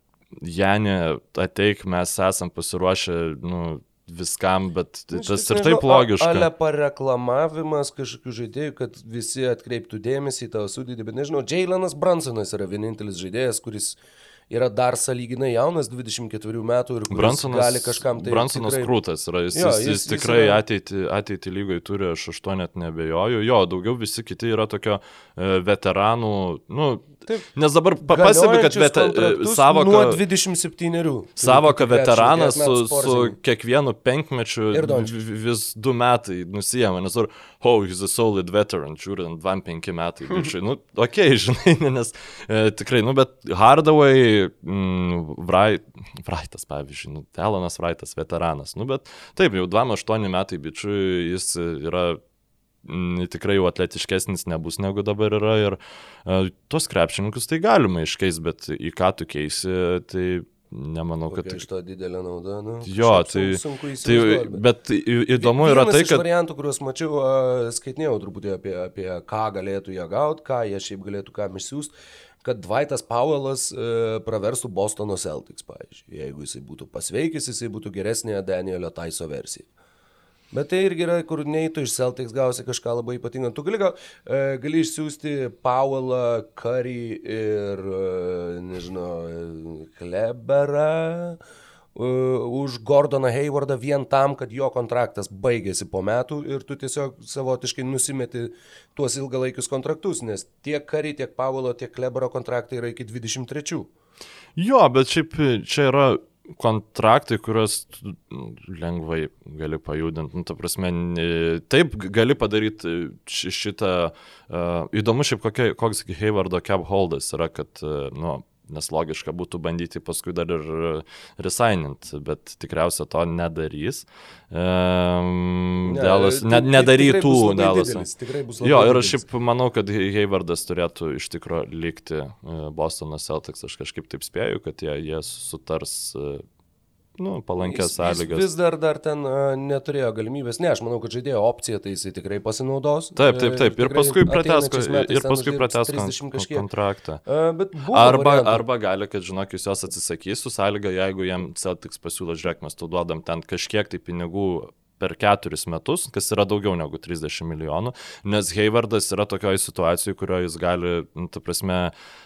Janė, ateik, mes esam pasiruošę, nu, viskam, bet nu, tas ir taip logiška. Ale pareklamavimas kažkokių žaidėjų, kad visi atkreiptų dėmesį į tavo sudėtį, bet nežinau, Jailenas Bransonas yra vienintelis žaidėjas, kuris yra dar saliginai jaunas, 24 metų ir Bransonas, gali kažkam tai... Bransonas tikrai... krūtas yra, jis, jo, jis, jis, jis tikrai yra... ateitį, ateitį lygai turi, aš aš to net nebejoju. Jo, daugiau visi kiti yra tokio e, veteranų, nu, Taip. Nes dabar pastebi, kad vet, savoka, nuo 27. Savoka veteranas su, su kiekvienu penkmečiu vis du metai nusijama, nes ar, oh, he's a solid veteran, žiūrint, 25 metai, bičiai, nu, okei, okay, žinai, nes e, tikrai, nu, bet Hardaway, mm, Wrightas, pavyzdžiui, nu, Elonas Wrightas, veteranas, nu, bet taip, jau 28 metai, bičiui, jis yra tikrai jau atletiškesnis nebus negu dabar yra ir uh, tuos krepšininkus tai galima iškeis, bet į ką tu keisi, tai nemanau, kad... Iš to didelė nauda, nu. Jo, tai... Sunku įsivaizduoti. Tai, bet įdomu yra tai, kad... variantų, kuriuos mačiau, uh, skaitinėjau truputį apie, apie ką galėtų jie gauti, ką jie šiaip galėtų kam išsiųsti kad Dvaitas Powellas e, praverstų Bostono Celtics, pavyzdžiui. Jeigu jisai būtų pasveikęs, jisai būtų geresnė Danielio Taiso versija. Bet tai irgi yra, kur nei tu iš Celtics gausi kažką labai ypatingo. Tu gali, gal, e, gali išsiųsti Powellą, Curry ir, e, nežinau, Kleberą uh, už Gordoną Haywardą vien tam, kad jo kontraktas baigėsi po metų ir tu tiesiog savotiškai nusimeti tuos ilgalaikius kontraktus, nes tiek Kari, tiek Pavolo, tiek Klebero kontraktai yra iki 23. Jo, bet šiaip čia yra kontraktai, kuriuos lengvai gali pajudinti. Nu, ta prasme, taip gali padaryti šitą. Uh, įdomu šiaip kokia, koks Haywardo cap holdas yra, kad, uh, nu, nes logiška būtų bandyti paskui dar ir resainint, bet tikriausia to nedarys. Um, ne, Dėlas, ne, nedarytų Dėlas. Jo, ir aš šiaip manau, kad Haywardas turėtų iš tikrųjų likti e, Bostono Celtics, aš kažkaip taip spėju, kad jie, jie sutars e, nu, palankės sąlygas. Vis dar, dar ten uh, neturėjo galimybės. Ne, aš manau, kad žaidėjo opcija, tai jisai tikrai pasinaudos. Taip, taip, taip. Ir paskui pratęs, ir paskui pratęs kontraktą. Uh, arba, arba gali, kad žinok, jūs jos atsisakys su sąlyga, jeigu jam Celtics pasiūlo, žiūrėk, mes tu duodam ten kažkiek tai pinigų per keturis metus, kas yra daugiau negu 30 milijonų, nes Haywardas yra tokioje situacijoje, kurioje jis gali, nu, ta prasme, uh,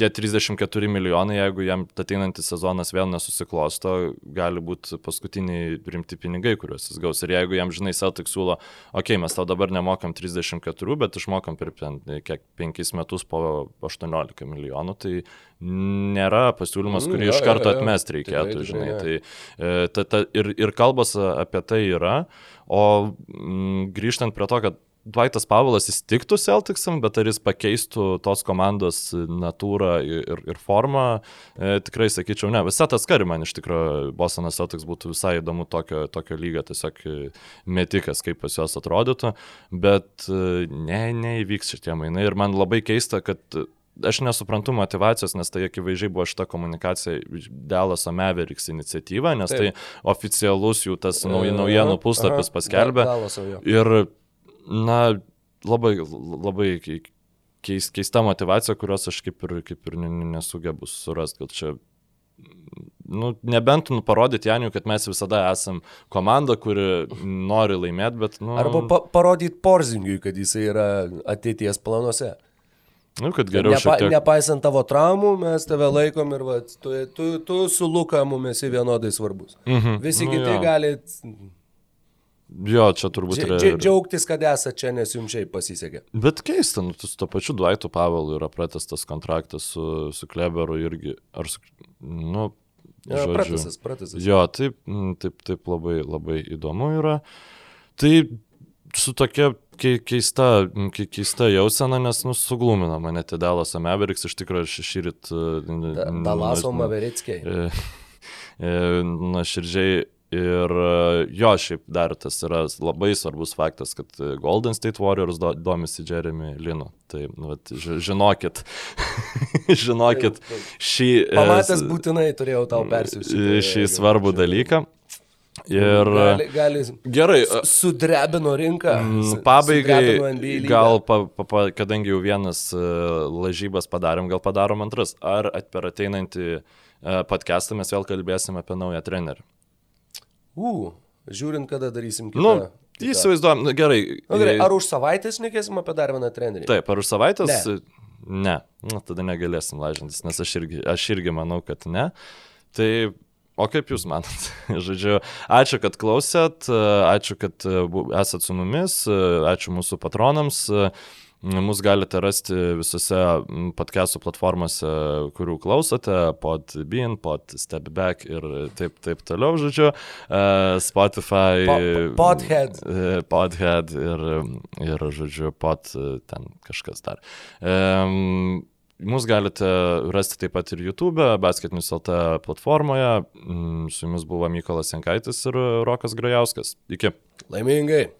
tie 34 milijonai, jeigu jam ateinantis sezonas vėl nesusiklosto, gali būti paskutiniai rimti pinigai, kuriuos jis gaus. Ir jeigu jam, žinai, Celtic siūlo, okei, okay, mes tau dabar nemokam 34, bet išmokam per kiek 5 metus po 18 milijonų, tai nėra pasiūlymas, kurį mm, iš karto atmesti reikėtų, tikrai, žinai. Tikrai, tai, e, ta, ta, ir, ir kalbas apie tai yra. O mm, grįžtant prie to, kad Dvaitas Pavlas įstiktų Celticsam, bet ar jis pakeistų tos komandos natūrą ir, ir formą, e, tikrai sakyčiau, ne. Visą tas kari man iš tikrųjų Bostonas Celtics būtų visai įdomu tokio, tokio lygio, tiesiog metikas, kaip pas juos atrodytų, bet e, ne, neįvyks šitie mainai ir man labai keista, kad aš nesuprantu motivacijos, nes tai akivaizdžiai buvo šita komunikacija Delaso Meveriks iniciatyva, nes Taip. tai oficialus jų tas nauj, naujienų puslapis paskelbė. Ir na, labai, labai keis, keista motivacija, kurios aš kaip ir, kaip ir nesugebu surasti, gal čia nu, nebent nu, parodyti Janiu, kad mes visada esam komanda, kuri nori laimėti, bet... Nu... Arba pa parodyti Porzingiui, kad jis yra ateities planuose. Nu, kad geriau. Nepa, tiek... Nepaisant tavo traumų, mes tave laikom ir va, tu, tu, tu su Luka mums esi vienodai svarbus. Mhm. Visi nu, kiti jo. gali Jo, čia turbūt yra. Dži džiaugtis, kad esate čia, nes jums šiaip pasisekė. Bet keista, nu, su to pačiu Duaitu Pavelu yra pratestas kontraktas su, su Kleberu irgi. Ar su, nu, ja, žodžiu, pratesas, pratesas. Jo, taip, taip, taip labai, labai įdomu yra. Tai su tokia keista, keista jausena, nes nu, suglumina mane tie Dalas Maveriks, iš tikrųjų aš šį rytą... Dalaso Maverickiai. Na, širdžiai Ir e, jo, šiaip dar tas yra labai svarbus faktas, kad Golden State Warriors do, domisi Jeremy Linu. Tai nu, vat, žinokit, žinokit šį... E, Pamatęs būtinai turėjau tau persiųsti. Šį svarbų dalyką. Ir gali, gali gerai. Sudrebino rinką. Pabaigai, gal, pa, pa, kadangi jau vienas lažybas padarėm, gal padarom antras. Ar per ateinantį podcastą mes vėl kalbėsim apie naują trenerių? U, žiūrint, kada darysim kitą. Nu, Įsivaizduojam, nu, gerai. Nu, gerai. Ar už savaitės nekėsim apie dar vieną trenerį? Taip, ar už savaitės? Ne. ne. Nu, tada negalėsim lažintis, nes aš irgi, aš irgi manau, kad ne. Tai, o kaip Jūs manat? Žodžiu, ačiū, kad klausėt, ačiū, kad esat su mumis, ačiū mūsų patronams. Mus galite rasti visose podcastų platformose, kurių klausote, Podbean, Pod Stepback ir taip, taip toliau, žodžiu, uh, Spotify. Po, podhead. Uh, podhead ir, ir, žodžiu, Pod ten kažkas dar. Um, Mus galite rasti taip pat ir YouTube, Basketnews LT platformoje. Su jumis buvo Mykolas Jankaitis ir Rokas Grajauskas. Iki. Laimingai.